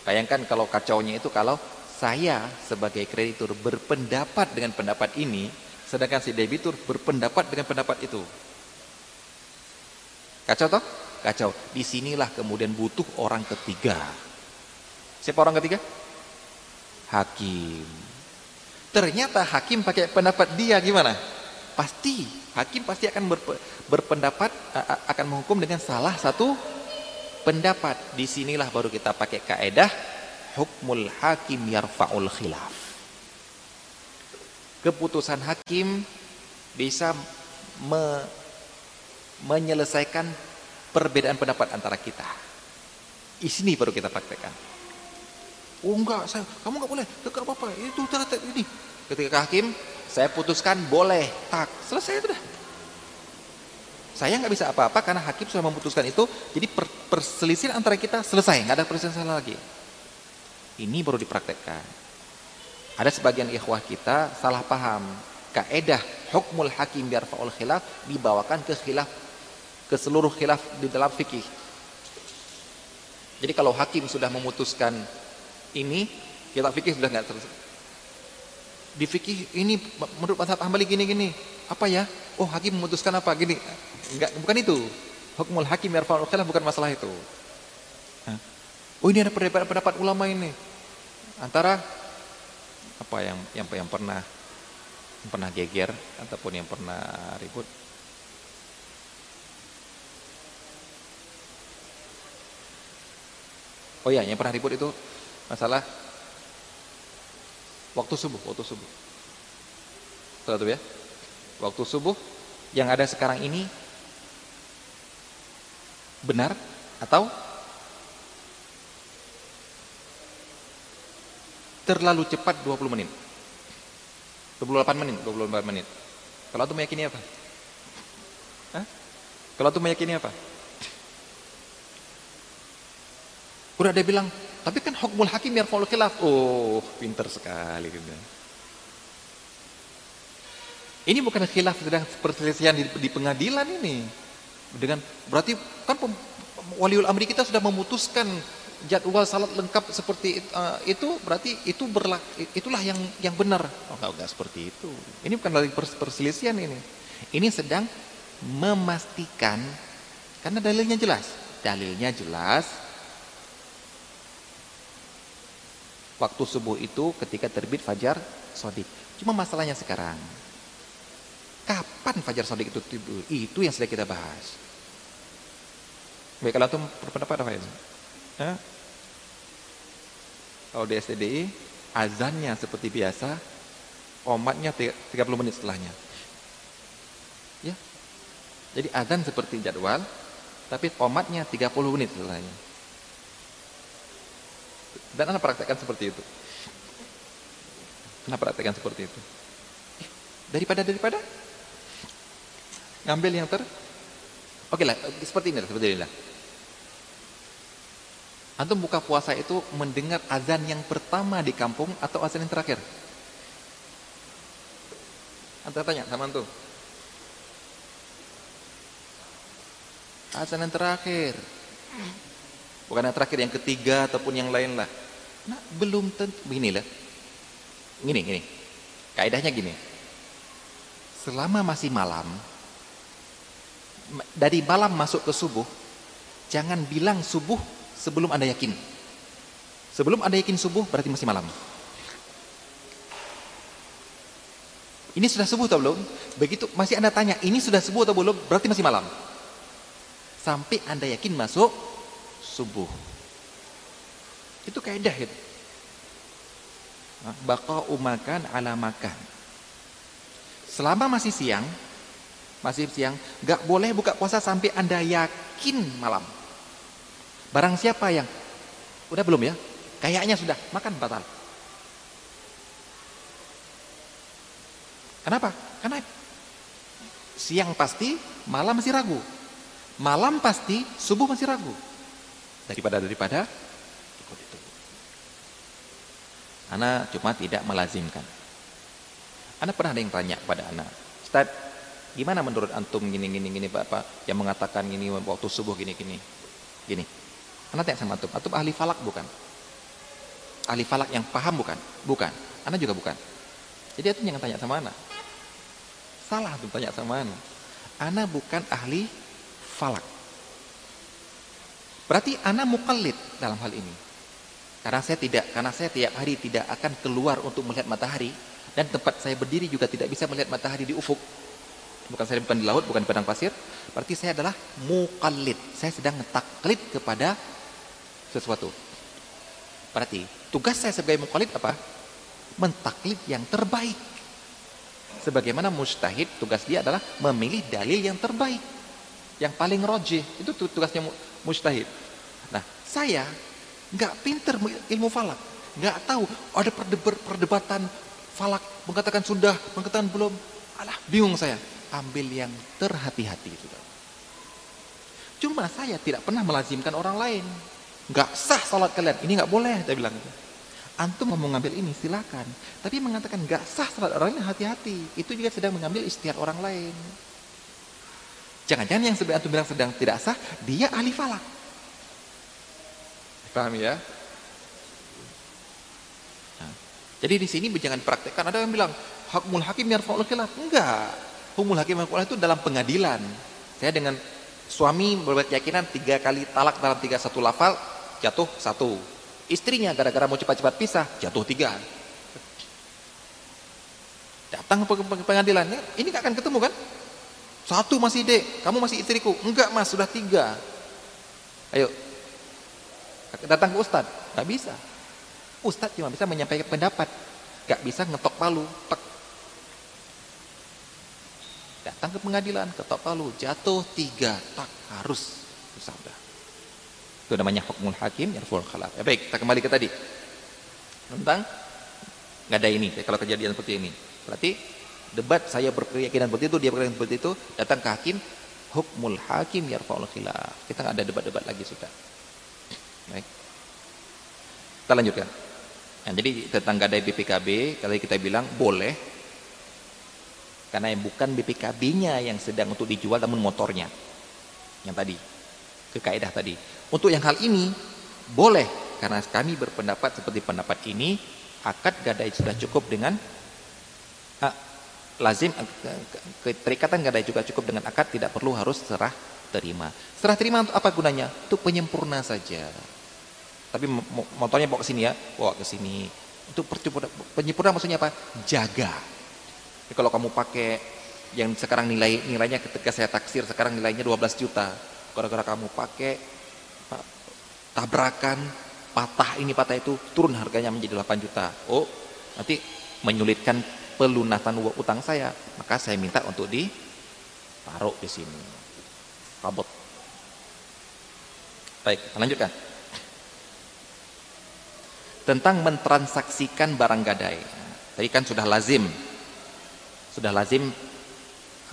bayangkan kalau kacaunya itu kalau saya sebagai kreditur berpendapat dengan pendapat ini, sedangkan si debitur berpendapat dengan pendapat itu. Kacau toh? Kacau. Di sinilah kemudian butuh orang ketiga. Siapa orang ketiga? Hakim. Ternyata hakim pakai pendapat dia gimana? Pasti hakim pasti akan berpendapat akan menghukum dengan salah satu pendapat. Di sinilah baru kita pakai kaedah hukmul hakim yarfa'ul khilaf. Keputusan hakim bisa me menyelesaikan perbedaan pendapat antara kita. Di sini baru kita praktekkan. Oh enggak, saya, kamu enggak boleh, enggak apa-apa, itu ternyata ini. Ketika hakim, saya putuskan boleh, tak, selesai sudah. Saya nggak bisa apa-apa karena hakim sudah memutuskan itu, jadi per, perselisihan antara kita selesai, nggak ada perselisihan lagi. Ini baru dipraktekkan. Ada sebagian ikhwah kita salah paham. Kaedah hukmul hakim biar faul khilaf dibawakan ke khilaf ke seluruh khilaf di dalam fikih. Jadi kalau hakim sudah memutuskan ini, kita fikih sudah nggak terus. Di fikih ini menurut mazhab Hambali gini-gini. Apa ya? Oh, hakim memutuskan apa? Gini. Enggak, bukan itu. Hukmul hakim yarfa'ul khilaf bukan masalah itu. Oh, ini ada perbedaan pendapat ulama ini. Antara apa yang yang yang pernah yang pernah geger ataupun yang pernah ribut Oh iya, yang pernah ribut itu masalah waktu subuh, waktu subuh. Satu ya. Waktu subuh yang ada sekarang ini benar atau terlalu cepat 20 menit. 28 menit, 24 menit. Kalau itu meyakini apa? Hah? Kalau itu meyakini apa? Udah dia bilang, tapi kan hukmul hakim follow khilaf. Oh, pinter sekali. Gitu. Ini bukan khilaf sedang perselisihan di, di pengadilan ini. Dengan berarti kan waliul amri kita sudah memutuskan jadwal salat lengkap seperti uh, itu berarti itu berlak itulah yang yang benar. Oh, enggak, enggak seperti itu. Ini bukan lagi perselisihan ini. Ini sedang memastikan karena dalilnya jelas. Dalilnya jelas waktu subuh itu ketika terbit fajar sodik. Cuma masalahnya sekarang, kapan fajar sodik itu tidur? Itu yang sedang kita bahas. Baik, kalau itu berpendapat apa ini? Kalau di STDI, azannya seperti biasa, omatnya 30 menit setelahnya. Ya. Jadi azan seperti jadwal, tapi omatnya 30 menit setelahnya. Dan anak praktekkan seperti itu. Anak praktekkan seperti itu. Daripada daripada ngambil yang ter Oke lah, seperti ini seperti inilah. Antum buka puasa itu mendengar azan yang pertama di kampung atau azan yang terakhir? Antum tanya sama antum. Azan yang terakhir. Bukan yang terakhir, yang ketiga ataupun yang lain lah. Nah, belum tentu beginilah. Gini, gini. Kaidahnya gini. Selama masih malam, dari malam masuk ke subuh, jangan bilang subuh sebelum Anda yakin. Sebelum Anda yakin subuh berarti masih malam. Ini sudah subuh atau belum? Begitu masih Anda tanya, ini sudah subuh atau belum? Berarti masih malam. Sampai Anda yakin masuk subuh. Itu kaidah itu. Baqa umakan ala makan. Selama masih siang, masih siang, gak boleh buka puasa sampai Anda yakin malam. Barang siapa yang udah belum ya? Kayaknya sudah, makan batal. Kenapa? Karena siang pasti, malam masih ragu. Malam pasti, subuh masih ragu. Daripada daripada ikut itu. Ana cuma tidak melazimkan. Ana pernah ada yang tanya pada Ana, Ustaz, gimana menurut antum gini gini gini Bapak yang mengatakan gini waktu subuh gini gini. Gini. Ana tanya sama antum, antum ahli falak bukan? Ahli falak yang paham bukan? Bukan. Ana juga bukan. Jadi itu jangan tanya sama Ana. Salah tuh tanya sama Ana. Ana bukan ahli falak. Berarti Ana mukallid dalam hal ini. Karena saya tidak, karena saya tiap hari tidak akan keluar untuk melihat matahari dan tempat saya berdiri juga tidak bisa melihat matahari di ufuk. Bukan saya bukan di laut, bukan di padang pasir. Berarti saya adalah mukallid. Saya sedang ngetaklid kepada sesuatu. Berarti tugas saya sebagai mukallid apa? Mentaklid yang terbaik. Sebagaimana mustahid tugas dia adalah memilih dalil yang terbaik. Yang paling rojih itu tugasnya mustahid. Nah saya nggak pinter ilmu falak. Nggak tahu ada perdebatan falak mengatakan sudah mengatakan belum. Alah bingung saya. Ambil yang terhati-hati cuma saya tidak pernah melazimkan orang lain nggak sah salat kalian ini nggak boleh saya bilang Antum mau mengambil ini silakan. Tapi mengatakan gak sah salat orang ini hati-hati. Itu juga sedang mengambil istiar orang lain. Jangan-jangan yang sebenarnya antum bilang sedang tidak sah, dia ahli falak. Paham ya? Nah, jadi di sini jangan praktekkan. Ada yang bilang hakmul hakim yarfa'ul khilaf. Enggak. Humul hakim yarfa'ul itu dalam pengadilan. Saya dengan suami berbuat keyakinan tiga kali talak dalam tiga satu lafal jatuh satu Istrinya gara-gara mau cepat-cepat pisah, jatuh tiga. Datang ke pengadilan, ini gak akan ketemu kan? Satu masih dek, kamu masih istriku. Enggak mas, sudah tiga. Ayo, datang ke ustad, gak bisa. Ustad cuma bisa menyampaikan pendapat, gak bisa ngetok palu, tek. Datang ke pengadilan, ketok palu, jatuh tiga, tak harus bersabda. Itu namanya hukmul hakim yarful khalaf. Ya, baik, kita kembali ke tadi. Tentang nggak ada ini kalau kejadian seperti ini. Berarti debat saya berkeyakinan seperti itu, dia berkeyakinan seperti itu, datang ke hakim, hukmul hakim yarful khilaf. Kita nggak ada debat-debat lagi sudah. Baik. Kita lanjutkan. Nah, jadi tentang gadai BPKB, kalau kita bilang boleh karena yang bukan BPKB-nya yang sedang untuk dijual namun motornya. Yang tadi. Ke kaidah tadi. Untuk yang hal ini boleh karena kami berpendapat seperti pendapat ini akad gadai sudah cukup dengan uh, lazim uh, keterikatan gadai juga cukup dengan akad tidak perlu harus serah terima. Serah terima untuk apa gunanya? Untuk penyempurna saja. Tapi motornya bawa ke sini ya, bawa ke sini. Untuk penyempurna maksudnya apa? Jaga. Jadi kalau kamu pakai yang sekarang nilai nilainya ketika saya taksir sekarang nilainya 12 juta. Gara-gara kamu pakai tabrakan, patah ini patah itu, turun harganya menjadi 8 juta. Oh, nanti menyulitkan pelunasan utang saya, maka saya minta untuk ditaruh di sini. Kabut. Baik, lanjutkan. Tentang mentransaksikan barang gadai. Tadi kan sudah lazim. Sudah lazim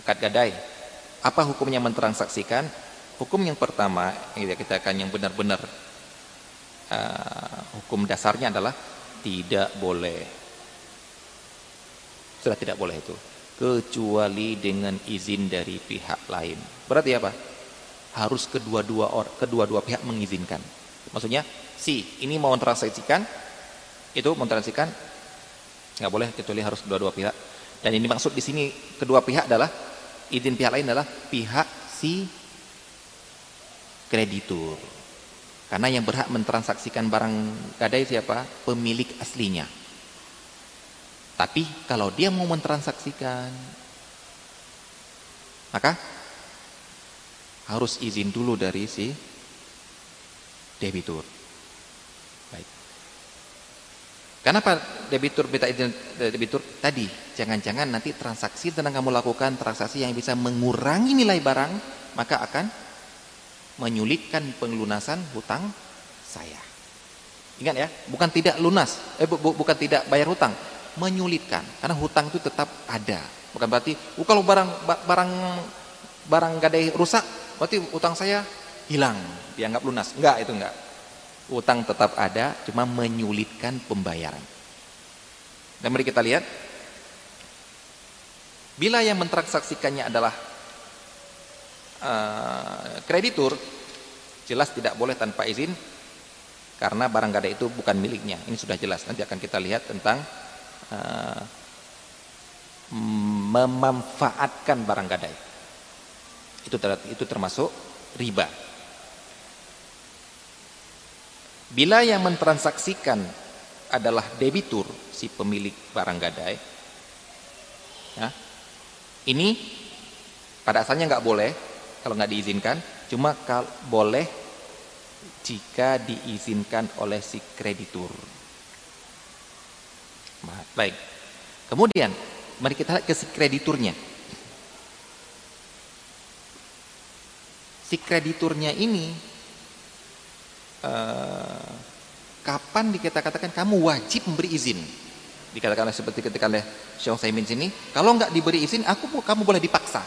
akad gadai. Apa hukumnya mentransaksikan? Hukum yang pertama yang kita akan yang benar-benar uh, hukum dasarnya adalah tidak boleh. Sudah tidak boleh itu. Kecuali dengan izin dari pihak lain. Berarti apa? Harus kedua-dua or, kedua-dua pihak mengizinkan. Maksudnya si ini mau mentransaksikan itu mentransaksikan nggak boleh kecuali harus kedua-dua pihak. Dan ini maksud di sini kedua pihak adalah izin pihak lain adalah pihak si kreditur. Karena yang berhak mentransaksikan barang gadai siapa? Pemilik aslinya. Tapi kalau dia mau mentransaksikan, maka harus izin dulu dari si debitur. Baik. Kenapa debitur minta izin debitur? Tadi, jangan-jangan nanti transaksi yang kamu lakukan transaksi yang bisa mengurangi nilai barang, maka akan menyulitkan pelunasan hutang saya. Ingat ya, bukan tidak lunas, eh bu, bu, bukan tidak bayar hutang, menyulitkan karena hutang itu tetap ada. Bukan berarti oh, kalau barang barang barang gadai rusak, berarti hutang saya hilang, dianggap lunas. Enggak, itu enggak. Hutang tetap ada, cuma menyulitkan pembayaran. Dan mari kita lihat bila yang mentransaksikannya adalah uh, kreditur jelas tidak boleh tanpa izin karena barang gadai itu bukan miliknya. Ini sudah jelas. Nanti akan kita lihat tentang uh, memanfaatkan barang gadai. Itu ter, itu termasuk riba. Bila yang mentransaksikan adalah debitur si pemilik barang gadai, ya, ini pada asalnya nggak boleh kalau nggak diizinkan, cuma kal boleh jika diizinkan oleh si kreditur. Baik. Kemudian mari kita lihat ke si krediturnya. Si krediturnya ini uh, kapan kita katakan kamu wajib memberi izin? Dikatakan seperti ketika oleh Syekh Saimin sini, kalau nggak diberi izin, aku kamu boleh dipaksa.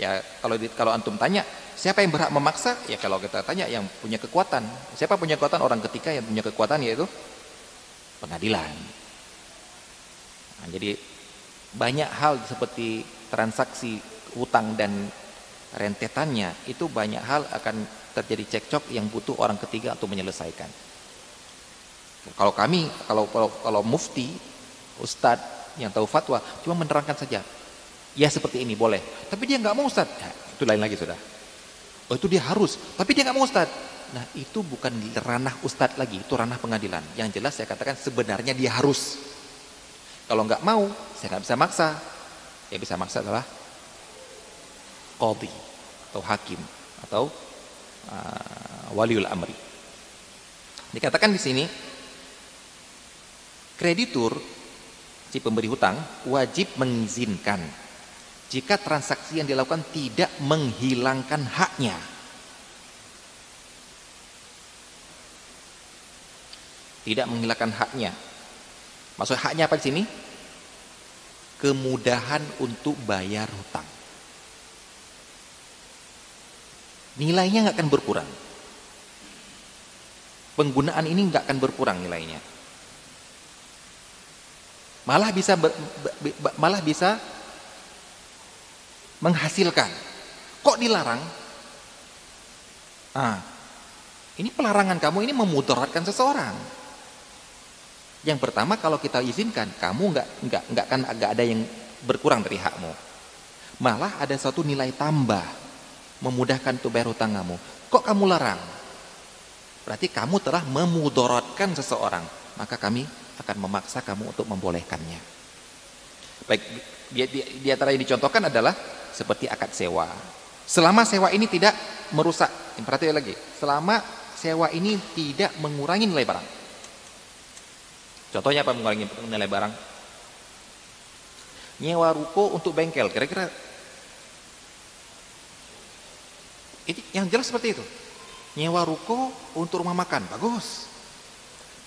Ya kalau kalau antum tanya, siapa yang berhak memaksa? Ya kalau kita tanya yang punya kekuatan. Siapa punya kekuatan? Orang ketika yang punya kekuatan yaitu pengadilan. Nah, jadi banyak hal seperti transaksi utang dan rentetannya itu banyak hal akan terjadi cekcok yang butuh orang ketiga untuk menyelesaikan. Kalau kami, kalau kalau, kalau mufti, ustadz yang tahu fatwa cuma menerangkan saja. Ya seperti ini boleh. Tapi dia nggak mau ustadz. Ya, itu lain lagi sudah. Oh itu dia harus. Tapi dia nggak mau ustadz. Nah itu bukan ranah ustadz lagi, itu ranah pengadilan. Yang jelas saya katakan sebenarnya dia harus. Kalau nggak mau, saya nggak bisa maksa. Ya bisa maksa adalah qadhi atau hakim atau uh, waliul amri. Dikatakan di sini kreditur si pemberi hutang wajib mengizinkan jika transaksi yang dilakukan tidak menghilangkan haknya. Tidak menghilangkan haknya. Maksud haknya apa di sini? Kemudahan untuk bayar hutang. Nilainya nggak akan berkurang. Penggunaan ini nggak akan berkurang nilainya. Malah bisa ber, malah bisa menghasilkan. Kok dilarang? Ah, ini pelarangan kamu ini memudaratkan seseorang. Yang pertama kalau kita izinkan, kamu nggak nggak nggak kan agak ada yang berkurang dari hakmu. Malah ada satu nilai tambah memudahkan untuk bayar hutang kamu. Kok kamu larang? Berarti kamu telah memudorotkan seseorang. Maka kami akan memaksa kamu untuk membolehkannya. Baik, di, di, di antara yang dicontohkan adalah seperti akad sewa. Selama sewa ini tidak merusak, perhatikan lagi, selama sewa ini tidak mengurangi nilai barang. Contohnya apa mengurangi nilai barang? Nyewa ruko untuk bengkel, kira-kira ini yang jelas seperti itu. Nyewa ruko untuk rumah makan, bagus.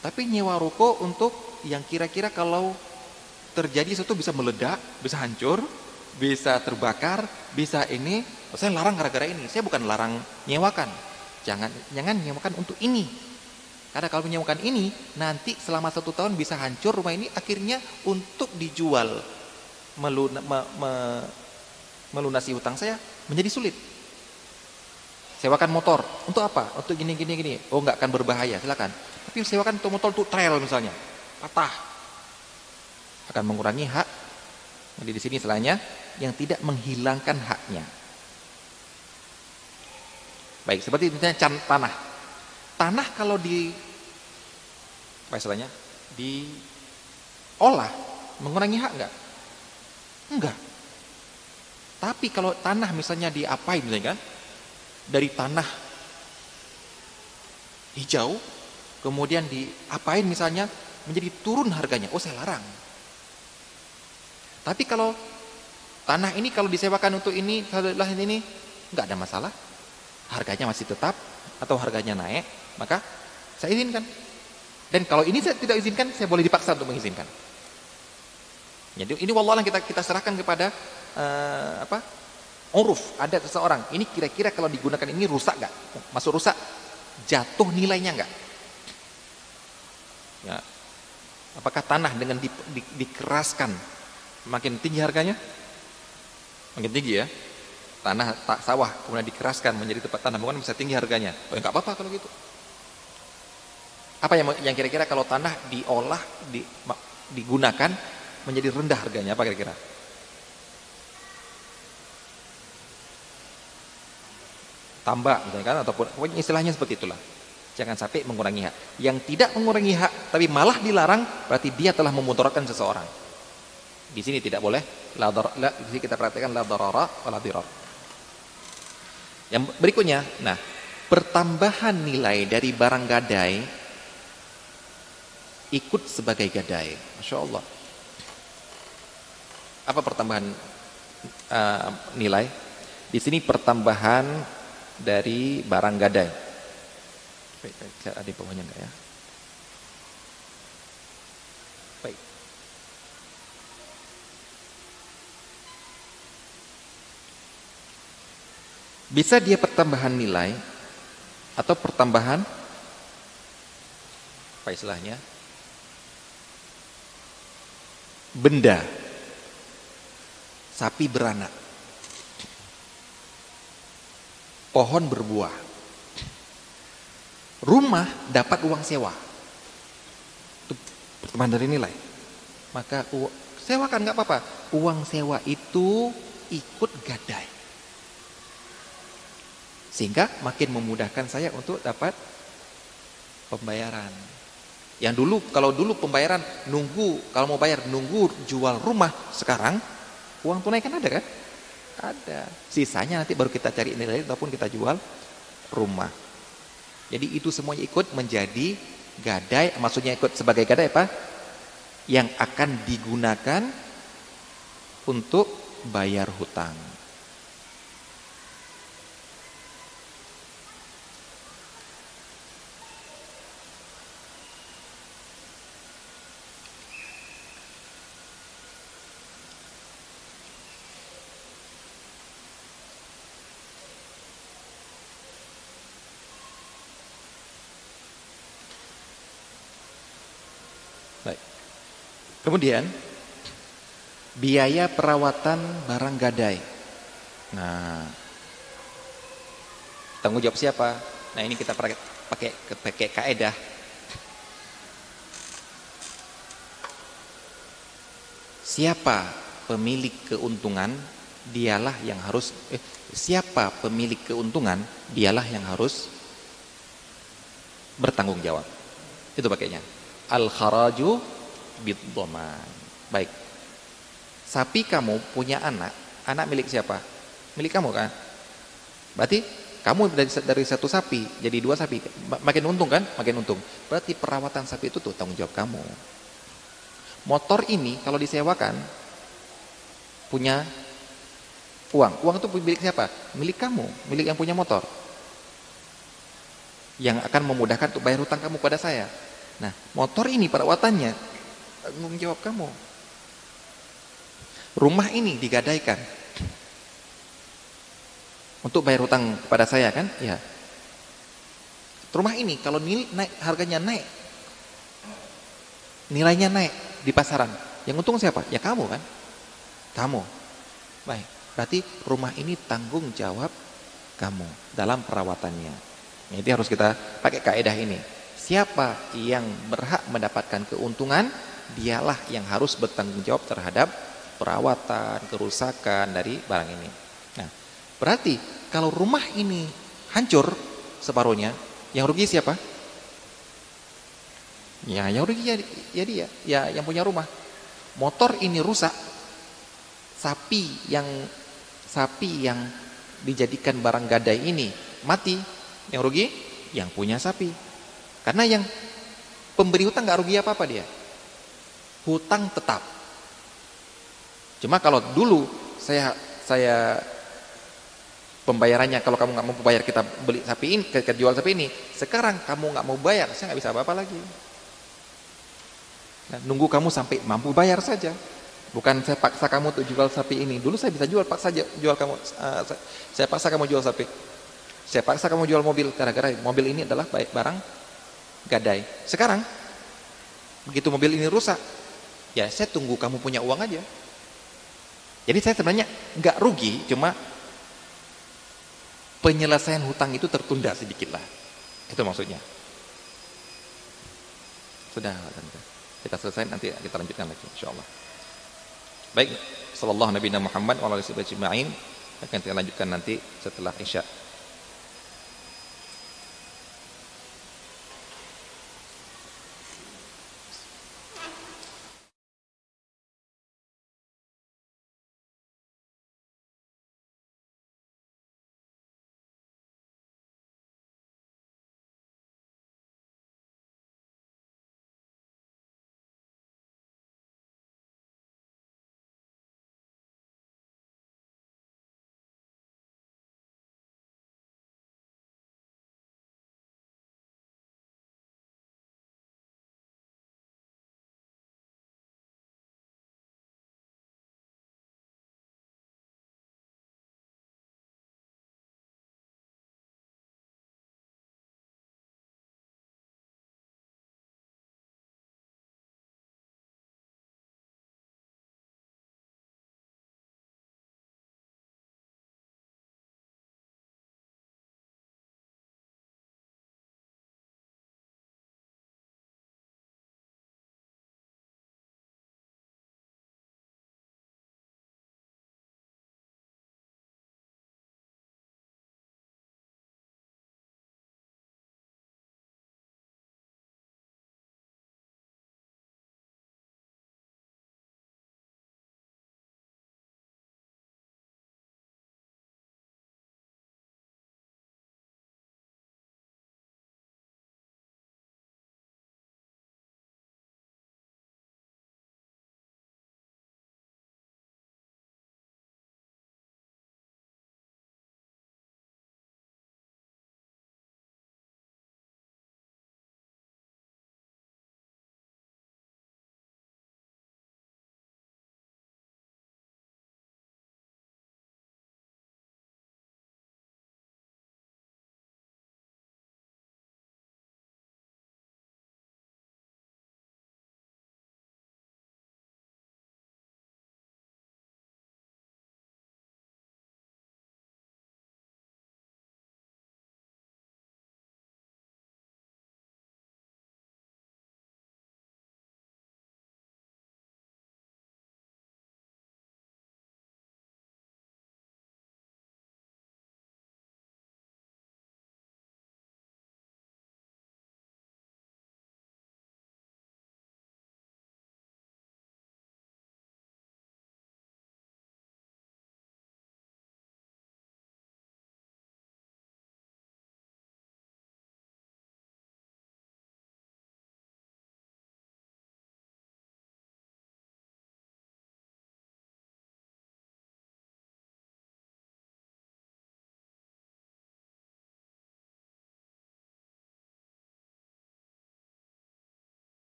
Tapi nyewa ruko untuk yang kira-kira kalau terjadi sesuatu bisa meledak, bisa hancur, bisa terbakar, bisa ini. Saya larang gara-gara ini. Saya bukan larang nyewakan. Jangan jangan nyewakan untuk ini. Karena kalau menyewakan ini, nanti selama satu tahun bisa hancur rumah ini, akhirnya untuk dijual meluna, me, me, melunasi hutang saya menjadi sulit. Sewakan motor. Untuk apa? Untuk gini gini gini. Oh, nggak akan berbahaya, silakan. Tapi sewakan untuk motor untuk trail misalnya. Patah. Akan mengurangi hak. Jadi di sini istilahnya yang tidak menghilangkan haknya. Baik, seperti misalnya tanah. Tanah kalau di apa istilahnya? Diolah mengurangi hak enggak? Enggak. Tapi kalau tanah misalnya diapain misalnya kan? Dari tanah hijau kemudian diapain misalnya menjadi turun harganya. Oh, saya larang. Tapi kalau tanah ini kalau disewakan untuk ini, ini enggak ada masalah harganya masih tetap atau harganya naik, maka saya izinkan. Dan kalau ini saya tidak izinkan, saya boleh dipaksa untuk mengizinkan. Jadi ini wallahualam kita kita serahkan kepada uh, apa? Uruf, ada seseorang. Ini kira-kira kalau digunakan ini rusak nggak? Masuk rusak, jatuh nilainya nggak? Ya. Apakah tanah dengan di, di, dikeraskan makin tinggi harganya? Makin tinggi ya tanah tak sawah kemudian dikeraskan menjadi tempat tanam bukan bisa tinggi harganya. Oh, enggak ya apa-apa kalau gitu. Apa yang yang kira-kira kalau tanah diolah di, digunakan menjadi rendah harganya apa kira-kira? Tambah misalnya kan ataupun istilahnya seperti itulah. Jangan sampai mengurangi hak. Yang tidak mengurangi hak tapi malah dilarang berarti dia telah memudaratkan seseorang. Di sini tidak boleh la, la di sini kita perhatikan la darara wala dirar. Yang berikutnya, nah, pertambahan nilai dari barang gadai ikut sebagai gadai. Masya Allah. Apa pertambahan uh, nilai? Di sini pertambahan dari barang gadai. Ada bawahnya enggak ya? Bisa dia pertambahan nilai atau pertambahan apa istilahnya? Benda. Sapi beranak. Pohon berbuah. Rumah dapat uang sewa. Itu pertambahan dari nilai. Maka sewakan nggak apa-apa. Uang sewa itu ikut gadai. Sehingga makin memudahkan saya untuk dapat pembayaran. Yang dulu kalau dulu pembayaran nunggu kalau mau bayar nunggu jual rumah, sekarang uang tunai kan ada kan? Ada. Sisanya nanti baru kita cari nilai ataupun kita jual rumah. Jadi itu semuanya ikut menjadi gadai, maksudnya ikut sebagai gadai apa? Yang akan digunakan untuk bayar hutang. Kemudian biaya perawatan barang gadai. Nah, tanggung jawab siapa? Nah, ini kita pakai pakai pakai kaidah. Siapa pemilik keuntungan, dialah yang harus eh, siapa pemilik keuntungan, dialah yang harus bertanggung jawab. Itu pakainya. Al kharaju biddoman. Baik. Sapi kamu punya anak, anak milik siapa? Milik kamu kan? Berarti kamu dari, dari satu sapi jadi dua sapi, makin untung kan? Makin untung. Berarti perawatan sapi itu tuh tanggung jawab kamu. Motor ini kalau disewakan punya uang. Uang itu milik siapa? Milik kamu, milik yang punya motor. Yang akan memudahkan untuk bayar hutang kamu pada saya. Nah, motor ini perawatannya tanggung jawab kamu. Rumah ini digadaikan untuk bayar hutang kepada saya kan? Ya. Rumah ini kalau nilai naik harganya naik, nilainya naik di pasaran, yang untung siapa? Ya kamu kan? Kamu. Baik. Berarti rumah ini tanggung jawab kamu dalam perawatannya. Jadi harus kita pakai kaidah ini. Siapa yang berhak mendapatkan keuntungan, dialah yang harus bertanggung jawab terhadap perawatan, kerusakan dari barang ini. Nah, berarti kalau rumah ini hancur separuhnya, yang rugi siapa? Ya, yang rugi ya, ya dia, ya yang punya rumah. Motor ini rusak, sapi yang sapi yang dijadikan barang gadai ini mati, yang rugi yang punya sapi. Karena yang pemberi hutang nggak rugi apa-apa dia. Hutang tetap. Cuma kalau dulu saya saya pembayarannya kalau kamu nggak mau bayar kita beli sapi ini, kita jual sapi ini, sekarang kamu nggak mau bayar, saya nggak bisa apa-apa lagi. Nah, nunggu kamu sampai mampu bayar saja. Bukan saya paksa kamu untuk jual sapi ini. Dulu saya bisa jual, paksa jual kamu. Uh, saya paksa kamu jual sapi. Saya paksa kamu jual mobil gara-gara mobil ini adalah baik barang gadai. Sekarang begitu mobil ini rusak, ya saya tunggu kamu punya uang aja. Jadi saya sebenarnya nggak rugi, cuma penyelesaian hutang itu tertunda sedikit lah. Itu maksudnya. Sudah, kita selesai nanti kita lanjutkan lagi insyaallah. Baik, sallallahu nabi Muhammad wa alihi akan kita lanjutkan nanti setelah Isya.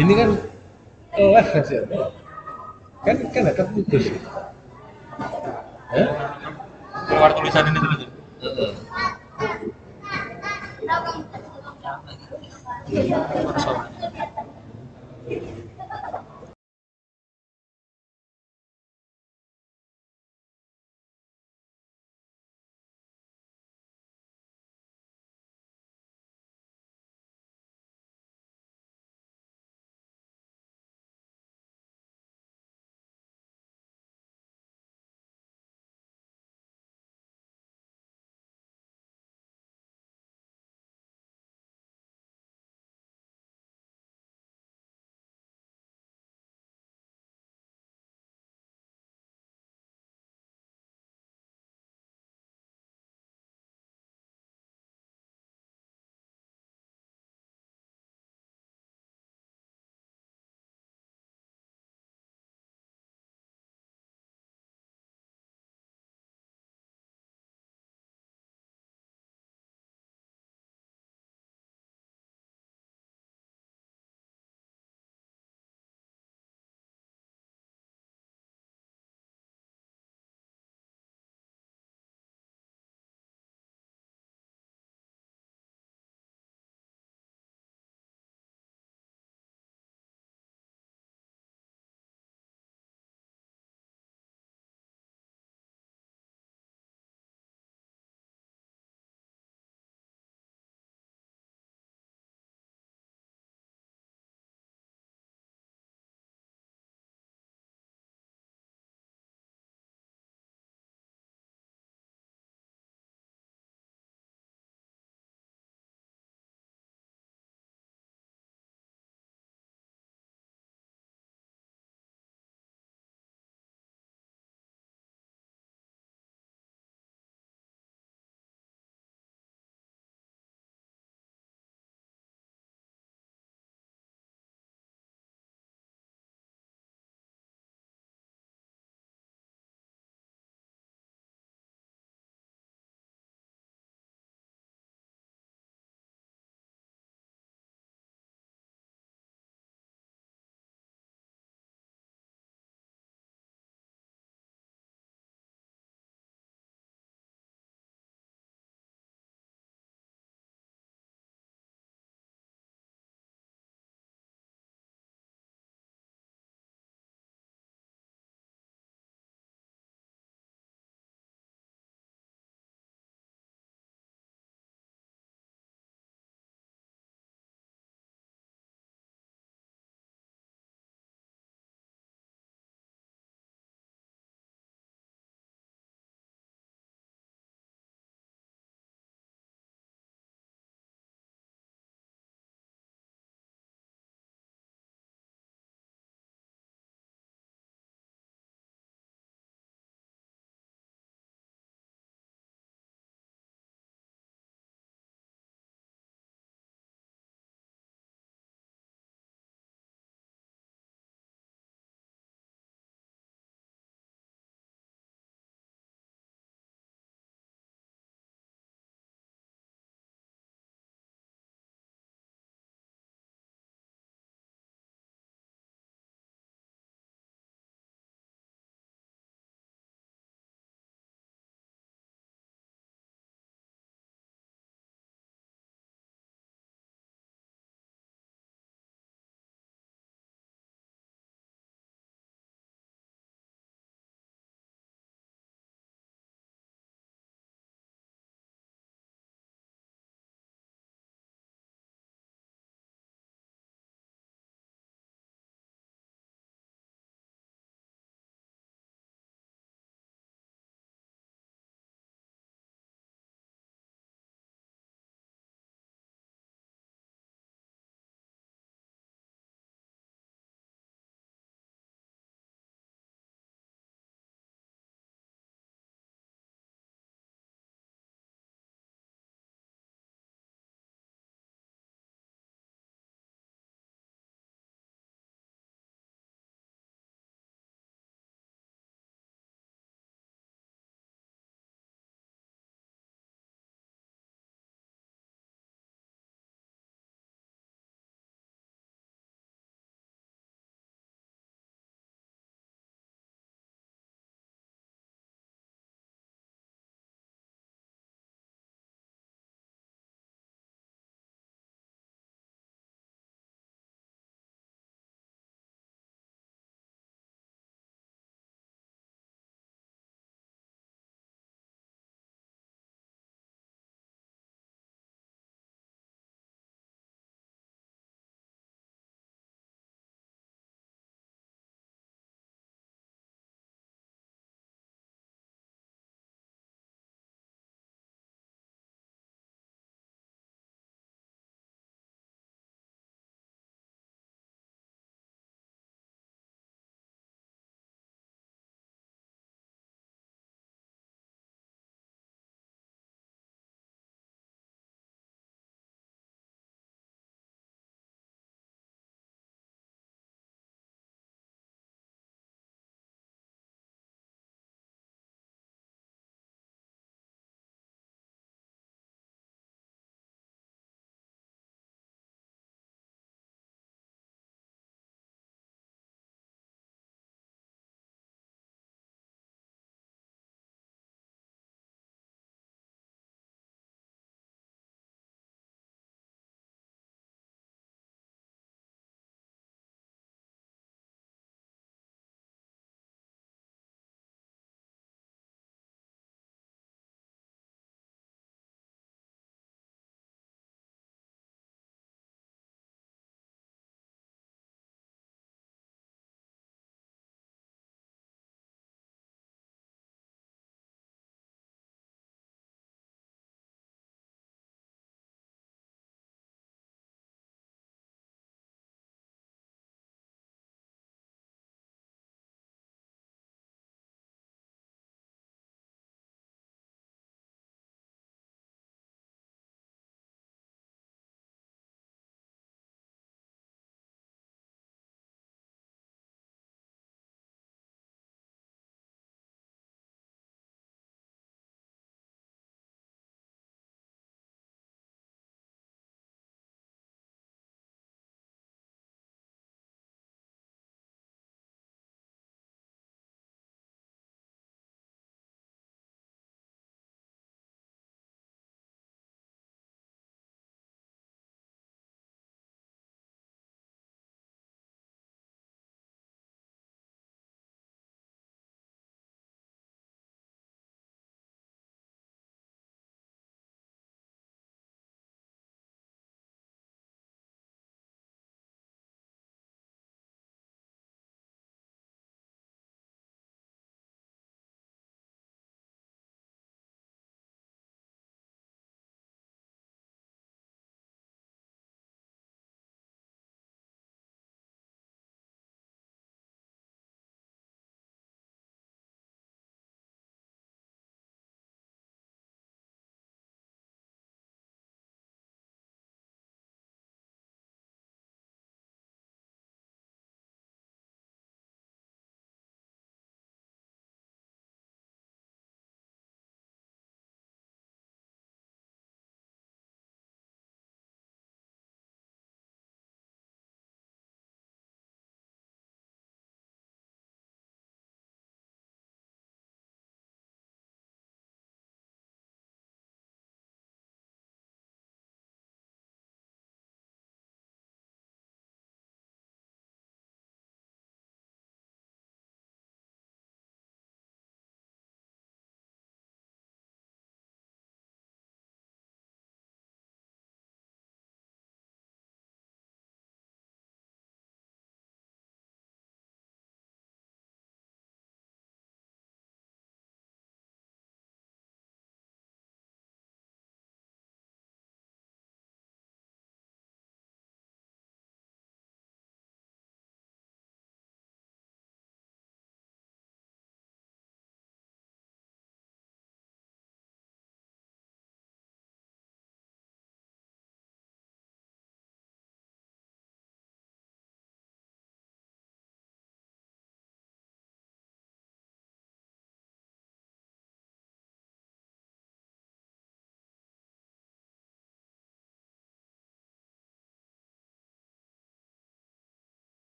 ini kan kelas ya? Kan kan ada putus Keluar tulisan ini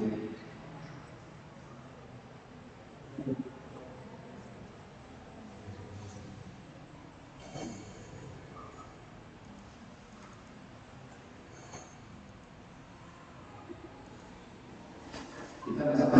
dentro. Então,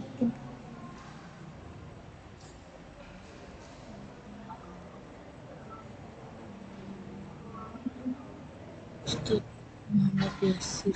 что мама бесит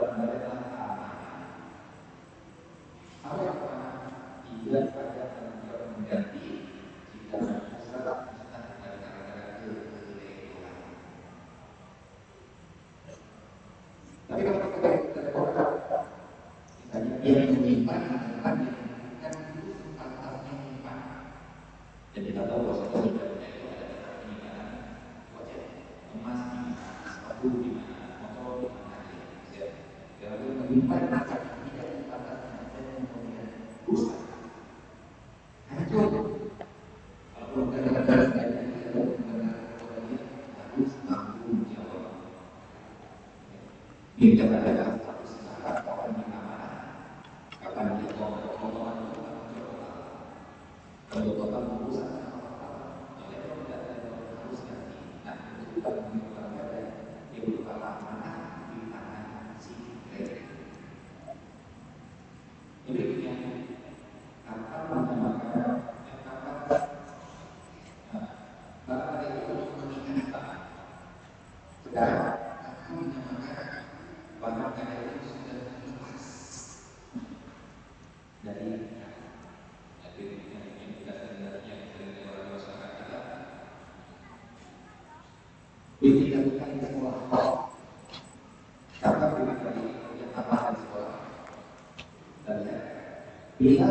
dilakukan di sekolah. Karena bukan dari apaan sekolah. Dan ya, bila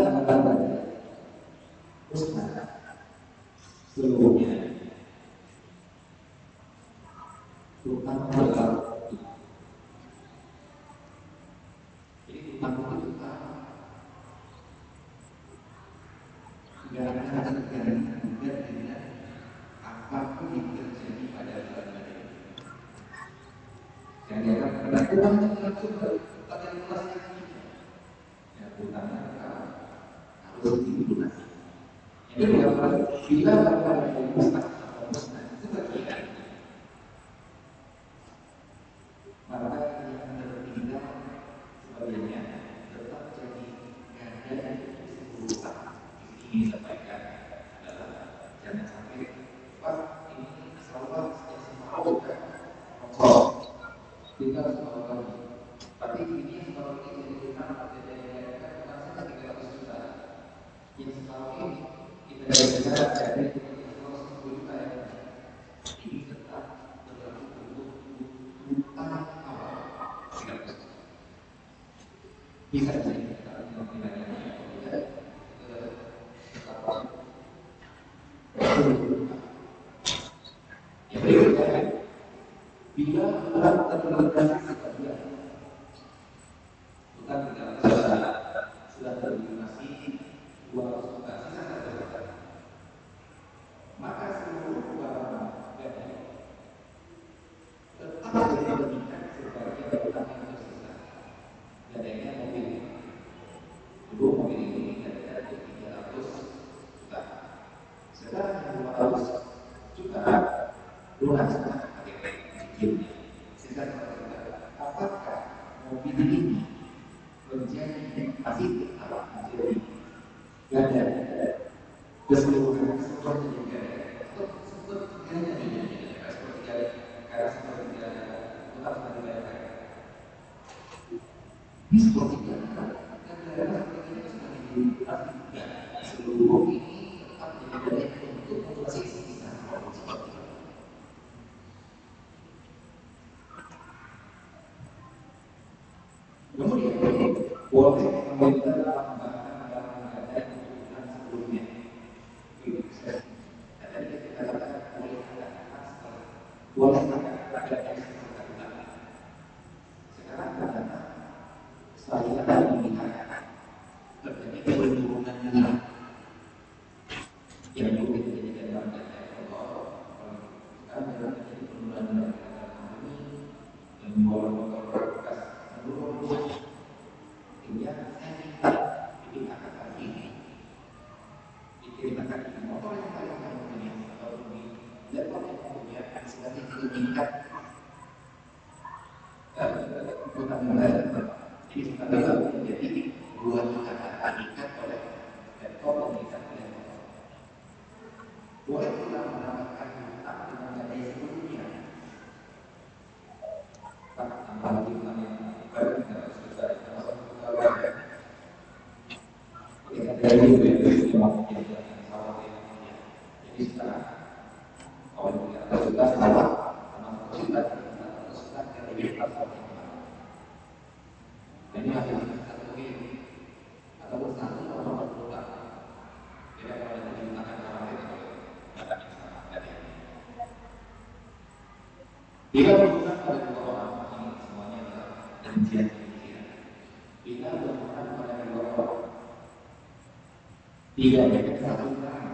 tidak ada kesatuan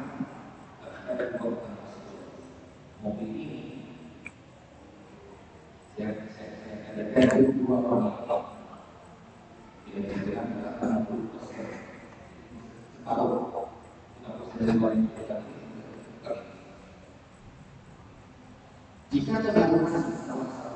terhadap korban mobil ini. Yang saya katakan itu dua penonton yang dibilang adalah puluh persen. Atau 60 persen yang paling jika ada salah satu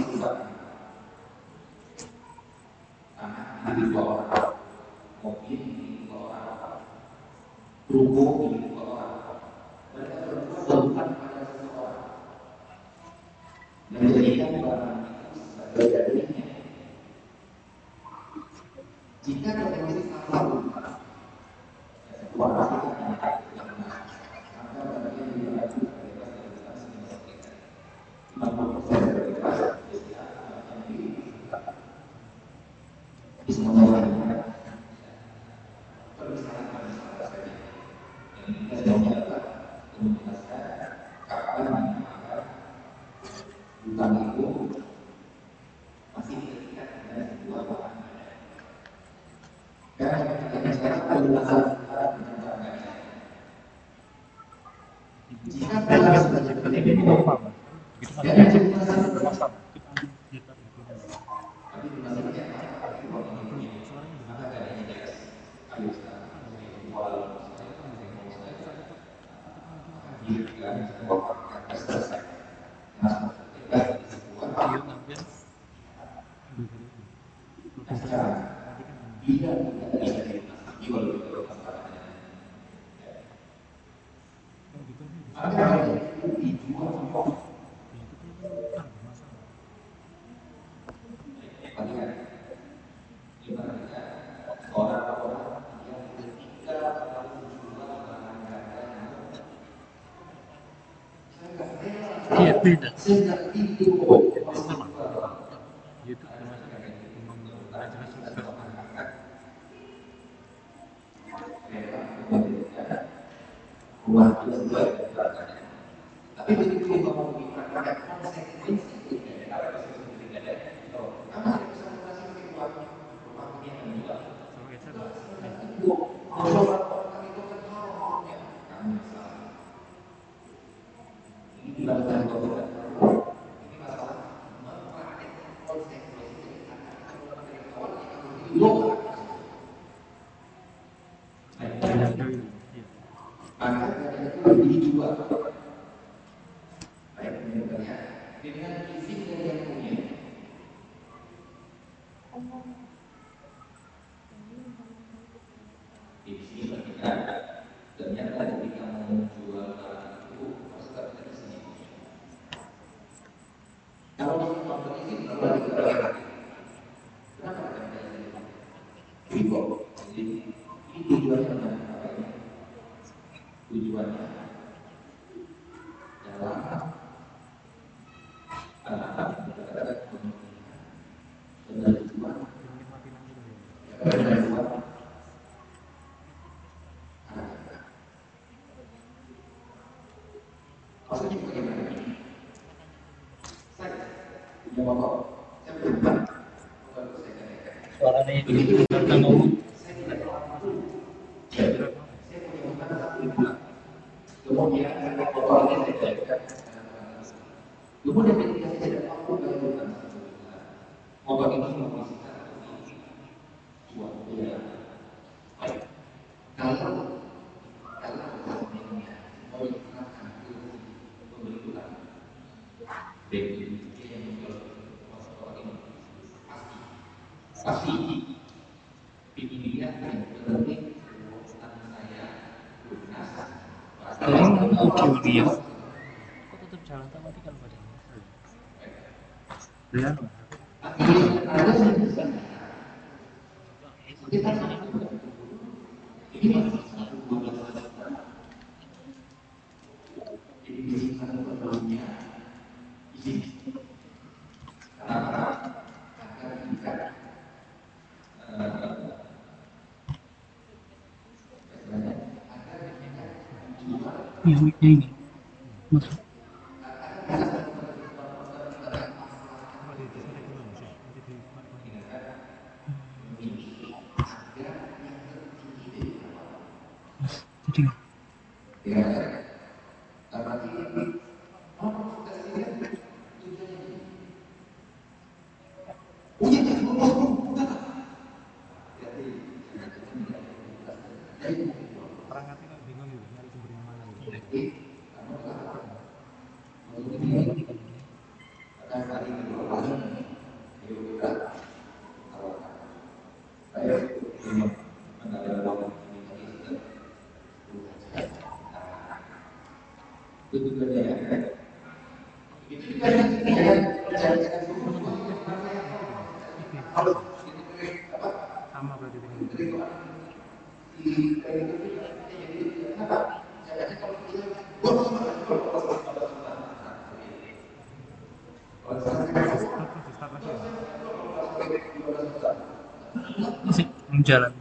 Di. Atenas juga ngomong. Paling audio dia. Kok tetap jalan tak matikan badannya? Ya. Ini mic-nya ini. Masuk. Jadi sama berarti dengan itu. Masih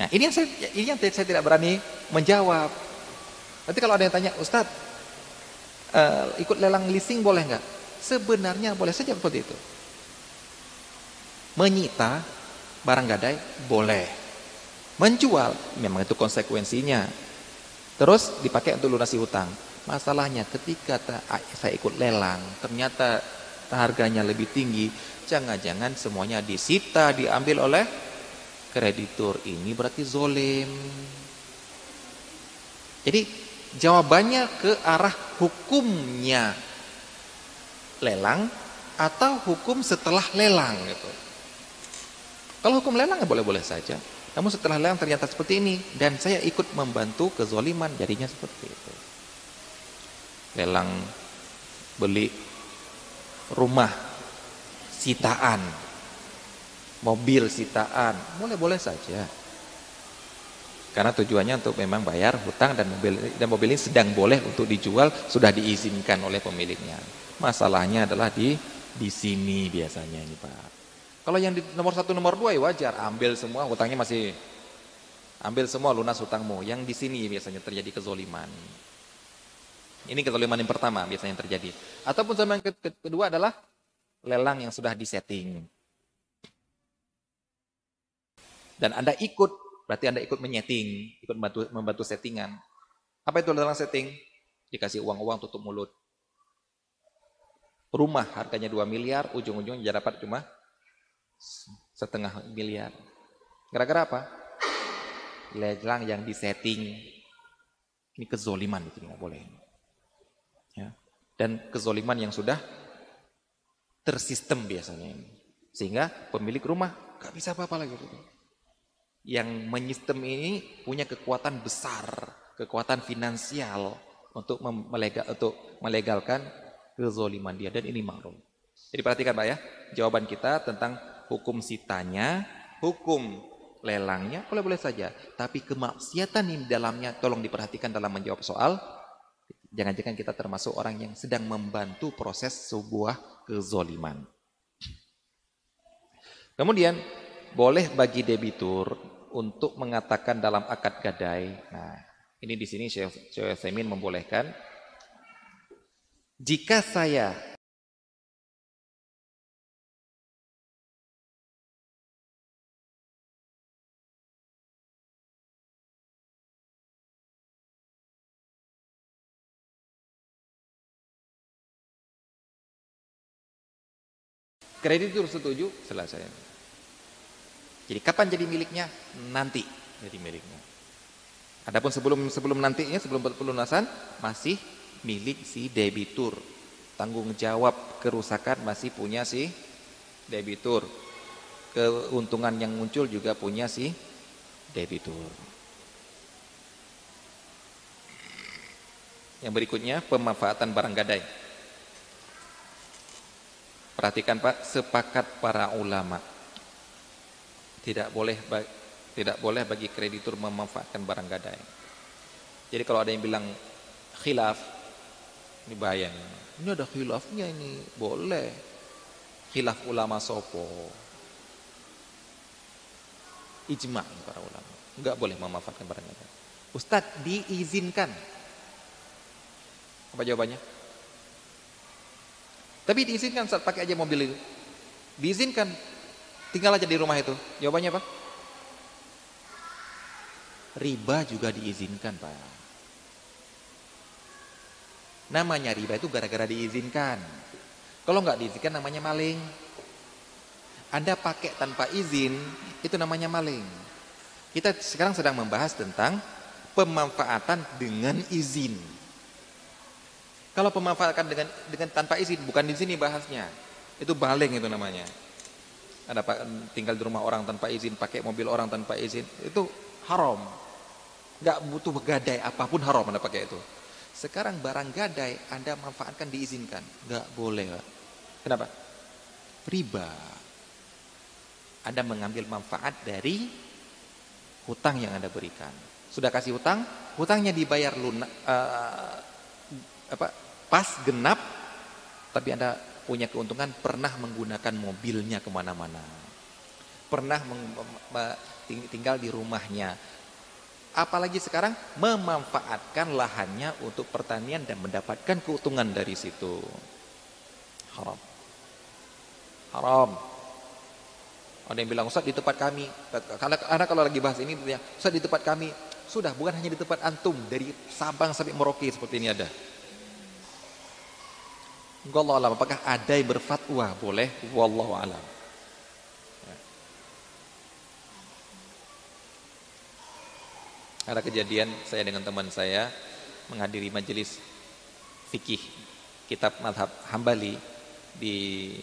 Nah, ini yang saya, ini yang saya tidak berani menjawab. Nanti kalau ada yang tanya, Ustadz, uh, ikut lelang leasing boleh nggak? Sebenarnya boleh saja seperti itu. Menyita barang gadai boleh. Menjual memang itu konsekuensinya. Terus dipakai untuk lunasi hutang. Masalahnya ketika saya ikut lelang, ternyata harganya lebih tinggi, jangan-jangan semuanya disita, diambil oleh kreditur. Ini berarti zolim. Jadi jawabannya ke arah hukumnya lelang atau hukum setelah lelang gitu. Kalau hukum lelang ya boleh-boleh saja. Namun setelah lelang ternyata seperti ini dan saya ikut membantu kezoliman jadinya seperti itu. Lelang beli rumah sitaan, mobil sitaan, boleh-boleh saja. Karena tujuannya untuk memang bayar hutang dan mobil dan mobil ini sedang boleh untuk dijual sudah diizinkan oleh pemiliknya. Masalahnya adalah di di sini biasanya ini Pak. Kalau yang di nomor satu, nomor dua ya wajar, ambil semua hutangnya masih ambil semua lunas hutangmu. Yang di sini biasanya terjadi kezoliman. Ini kezoliman yang pertama biasanya terjadi. Ataupun sama yang kedua adalah lelang yang sudah disetting. Dan Anda ikut, berarti Anda ikut menyeting, ikut membantu, membantu settingan. Apa itu lelang setting? Dikasih uang-uang tutup mulut. Rumah harganya 2 miliar, ujung-ujungnya dapat cuma setengah miliar. Gara-gara apa? Lelang yang disetting. Ini kezoliman itu nggak boleh. Ya. Dan kezoliman yang sudah tersistem biasanya ini. Sehingga pemilik rumah nggak bisa apa-apa lagi. Yang menyistem ini punya kekuatan besar, kekuatan finansial untuk melegal, untuk melegalkan kezoliman dia dan ini makrum. Jadi perhatikan Pak ya, jawaban kita tentang hukum sitanya, hukum lelangnya, boleh-boleh saja. Tapi kemaksiatan di dalamnya tolong diperhatikan dalam menjawab soal. Jangan-jangan kita termasuk orang yang sedang membantu proses sebuah kezoliman. Kemudian, boleh bagi debitur untuk mengatakan dalam akad gadai. Nah, ini di sini Syekh Semin membolehkan. Jika saya Kreditur setuju, selesai. Jadi kapan jadi miliknya? Nanti jadi miliknya. Adapun sebelum sebelum nantinya, sebelum pelunasan masih milik si debitur. Tanggung jawab kerusakan masih punya si debitur. Keuntungan yang muncul juga punya si debitur. Yang berikutnya pemanfaatan barang gadai. Perhatikan Pak, sepakat para ulama. Tidak boleh tidak boleh bagi kreditur memanfaatkan barang gadai. Jadi kalau ada yang bilang khilaf, ini bahaya nih. Ini ada khilafnya ini, boleh. Khilaf ulama sopo. Ijma para ulama. Enggak boleh memanfaatkan barang gadai. Ustadz diizinkan. Apa jawabannya? Tapi diizinkan saat pakai aja mobil itu. Diizinkan. Tinggal aja di rumah itu. Jawabannya apa? Riba juga diizinkan, Pak. Namanya riba itu gara-gara diizinkan. Kalau nggak diizinkan namanya maling. Anda pakai tanpa izin, itu namanya maling. Kita sekarang sedang membahas tentang pemanfaatan dengan izin. Kalau pemanfaatan dengan dengan tanpa izin, bukan di sini bahasnya. Itu baling itu namanya. Ada tinggal di rumah orang tanpa izin, pakai mobil orang tanpa izin, itu haram. Gak butuh gadai apa pun haram Anda pakai itu. Sekarang barang gadai Anda manfaatkan diizinkan. Gak boleh. Pak. Kenapa? Riba. Anda mengambil manfaat dari hutang yang Anda berikan. Sudah kasih hutang, hutangnya dibayar lunak, uh, apa pas genap tapi Anda punya keuntungan pernah menggunakan mobilnya ke mana-mana. pernah tinggal di rumahnya. Apalagi sekarang memanfaatkan lahannya untuk pertanian dan mendapatkan keuntungan dari situ. Haram. Haram. Ada yang bilang, Ustaz di tempat kami. Karena, karena kalau lagi bahas ini, Ustaz di tempat kami. Sudah, bukan hanya di tempat antum. Dari Sabang sampai Merauke seperti ini ada. Allah alam, apakah ada yang berfatwa? Boleh, wallahu alam. Ya. Ada kejadian saya dengan teman saya menghadiri majelis fikih kitab madhab Hambali di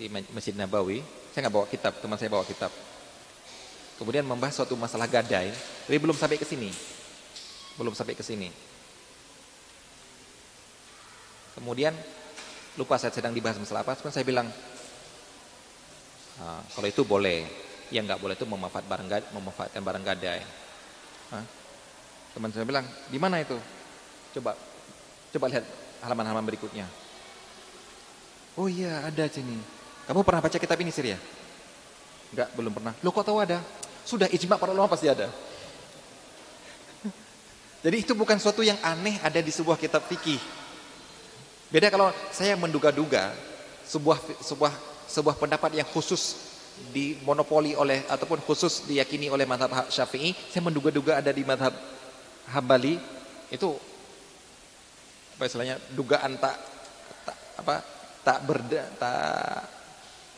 di Masjid Nabawi. Saya nggak bawa kitab, teman saya bawa kitab. Kemudian membahas suatu masalah gadai, tapi belum sampai ke sini. Belum sampai ke sini. Kemudian lupa saya sedang dibahas masalah apa, kemudian saya bilang, "Ah, kalau itu boleh, yang nggak boleh itu memanfaat barang memanfaatkan barang gadai. Teman saya bilang, di mana itu? Coba, coba lihat halaman-halaman berikutnya. Oh iya ada sini. Kamu pernah baca kitab ini Sir ya? Enggak, belum pernah. Lo kok tahu ada? Sudah ijma para ulama pasti ada. (laughs) Jadi itu bukan suatu yang aneh ada di sebuah kitab fikih. Beda kalau saya menduga-duga sebuah sebuah sebuah pendapat yang khusus dimonopoli oleh ataupun khusus diyakini oleh mazhab Syafi'i, saya menduga-duga ada di mazhab Hambali itu apa istilahnya dugaan tak, tak apa tak berda tak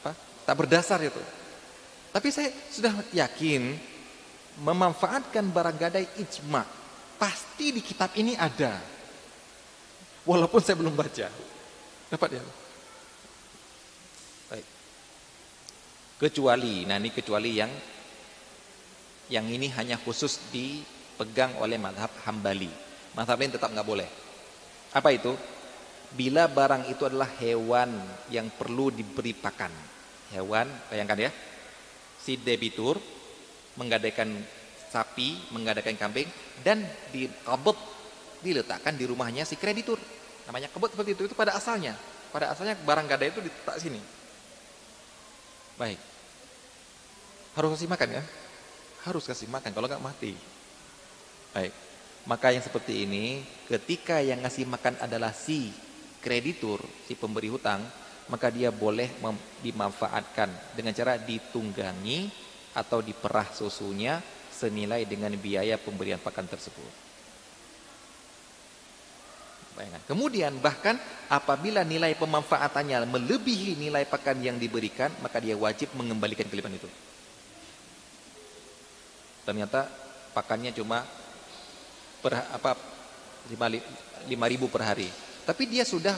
apa tak berdasar itu. Tapi saya sudah yakin memanfaatkan barang gadai ijma pasti di kitab ini ada. Walaupun saya belum baca. Dapat ya? Baik. Kecuali, nah ini kecuali yang yang ini hanya khusus dipegang oleh madhab hambali. Madhab lain tetap nggak boleh. Apa itu? Bila barang itu adalah hewan yang perlu diberi pakan. Hewan, bayangkan ya. Si debitur menggadaikan sapi, menggadaikan kambing dan di kabut diletakkan di rumahnya si kreditur. Namanya kebut seperti itu itu pada asalnya. Pada asalnya barang gadai itu diletak sini. Baik. Harus kasih makan ya? Harus kasih makan kalau nggak mati. Baik. Maka yang seperti ini ketika yang ngasih makan adalah si kreditur, si pemberi hutang, maka dia boleh dimanfaatkan dengan cara ditunggangi atau diperah susunya senilai dengan biaya pemberian pakan tersebut. Bayangkan. Kemudian bahkan apabila nilai pemanfaatannya melebihi nilai pakan yang diberikan, maka dia wajib mengembalikan kelebihan itu. Ternyata pakannya cuma per apa 5 ribu per hari. Tapi dia sudah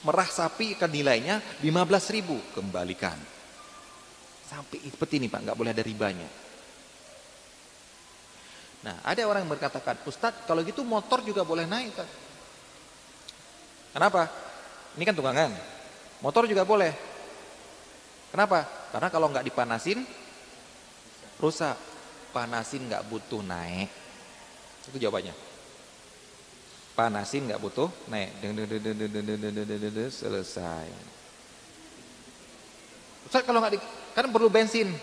merah sapi kan nilainya 15 ribu kembalikan. Sampai seperti ini Pak, nggak boleh ada ribanya. Nah, ada orang yang berkatakan, Ustadz, kalau gitu motor juga boleh naik. Kenapa? Ini kan tunggangan. Motor juga boleh. Kenapa? Karena kalau nggak dipanasin, rusak. Panasin nggak butuh naik. Itu jawabannya. Panasin nggak butuh naik. Selesai. Ustaz kalau nggak di, kan perlu bensin.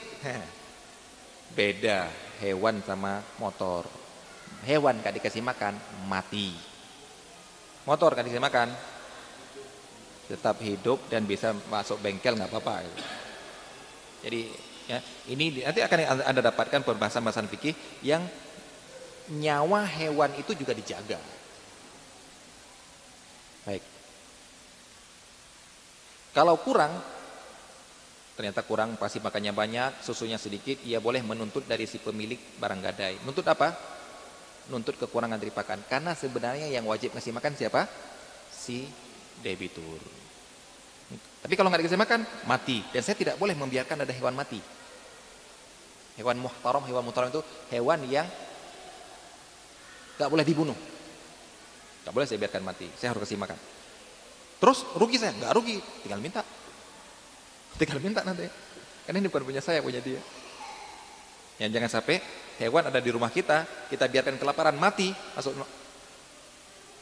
(laughs) Beda hewan sama motor. Hewan nggak dikasih makan mati. Motor kan dikasih makan tetap hidup dan bisa masuk bengkel nggak apa-apa. Jadi ya ini nanti akan anda dapatkan pembahasan-pembahasan fikih yang nyawa hewan itu juga dijaga. Baik. Kalau kurang ternyata kurang pasti makannya banyak, susunya sedikit, ia boleh menuntut dari si pemilik barang gadai. Nuntut apa? Nuntut kekurangan dari pakan. Karena sebenarnya yang wajib ngasih makan siapa? Si debitur. Tapi kalau nggak dikasih makan, mati. Dan saya tidak boleh membiarkan ada hewan mati. Hewan muhtaram, hewan muhtaram itu hewan yang nggak boleh dibunuh. Nggak boleh saya biarkan mati. Saya harus kasih makan. Terus rugi saya? Nggak rugi, tinggal minta. Tinggal minta nanti. Karena ini bukan punya saya, punya dia. Yang jangan sampai hewan ada di rumah kita, kita biarkan kelaparan mati, masuk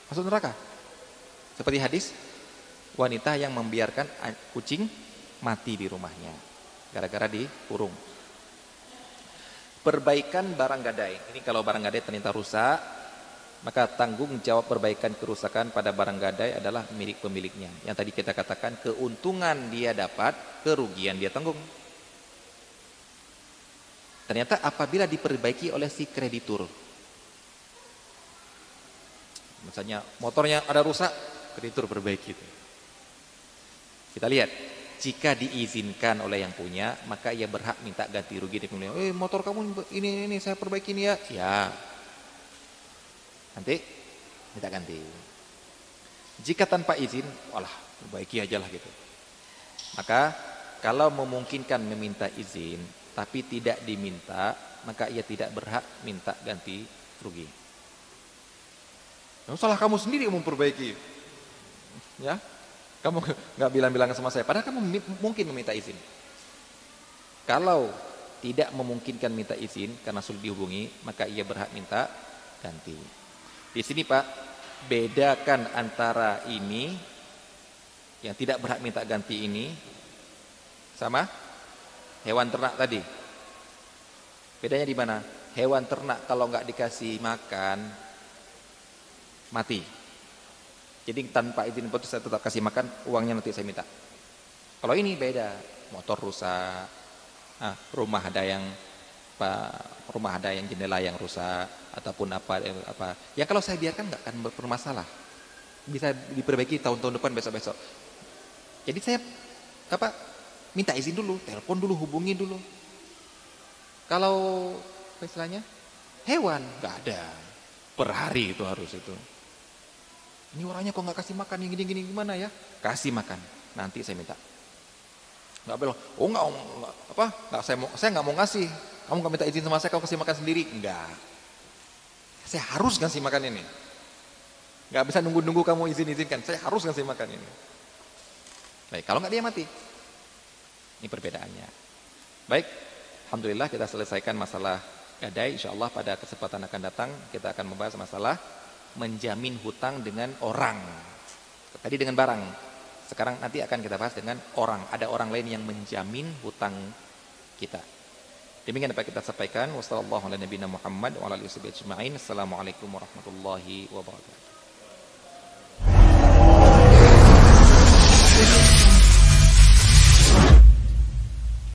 masuk neraka. Seperti hadis wanita yang membiarkan kucing mati di rumahnya gara-gara dikurung. Perbaikan barang gadai. Ini kalau barang gadai ternyata rusak, maka tanggung jawab perbaikan kerusakan pada barang gadai adalah milik pemiliknya. Yang tadi kita katakan keuntungan dia dapat, kerugian dia tanggung. Ternyata apabila diperbaiki oleh si kreditur. Misalnya motornya ada rusak, kreditur perbaiki. Kita lihat, jika diizinkan oleh yang punya, maka ia berhak minta ganti rugi punya. Eh, motor kamu ini ini saya perbaiki ini ya. Ya. Nanti minta ganti. Jika tanpa izin, walah, perbaiki aja lah gitu. Maka kalau memungkinkan meminta izin, tapi tidak diminta, maka ia tidak berhak minta ganti rugi. Yang salah kamu sendiri yang memperbaiki. Ya, kamu nggak bilang-bilang sama saya, padahal kamu mungkin meminta izin. Kalau tidak memungkinkan minta izin karena sulit dihubungi, maka ia berhak minta ganti. Di sini Pak, bedakan antara ini yang tidak berhak minta ganti ini sama hewan ternak tadi. Bedanya di mana? Hewan ternak kalau nggak dikasih makan mati. Jadi tanpa izin putus saya tetap kasih makan, uangnya nanti saya minta. Kalau ini beda, motor rusak, ah, rumah ada yang apa, rumah ada yang jendela yang rusak ataupun apa apa. Ya kalau saya biarkan nggak akan bermasalah. Bisa diperbaiki tahun-tahun depan besok-besok. Jadi saya apa minta izin dulu, telepon dulu, hubungi dulu. Kalau istilahnya? Hewan nggak ada. Per hari itu harus itu. Ini orangnya kok nggak kasih makan, yang gini-gini gimana ya? Kasih makan, nanti saya minta. Nggak bilang, oh nggak, apa? Nggak saya mau, saya nggak mau ngasih. Kamu nggak minta izin sama saya, kamu kasih makan sendiri? Enggak. Saya harus ngasih makan ini. Nggak bisa nunggu-nunggu kamu izin-izinkan. Saya harus ngasih makan ini. Baik, kalau nggak dia mati. Ini perbedaannya. Baik, Alhamdulillah kita selesaikan masalah gadai. Insya Allah pada kesempatan akan datang kita akan membahas masalah menjamin hutang dengan orang. Tadi dengan barang. Sekarang nanti akan kita bahas dengan orang. Ada orang lain yang menjamin hutang kita. Demikian dapat kita sampaikan. Wassalamualaikum warahmatullahi wabarakatuh.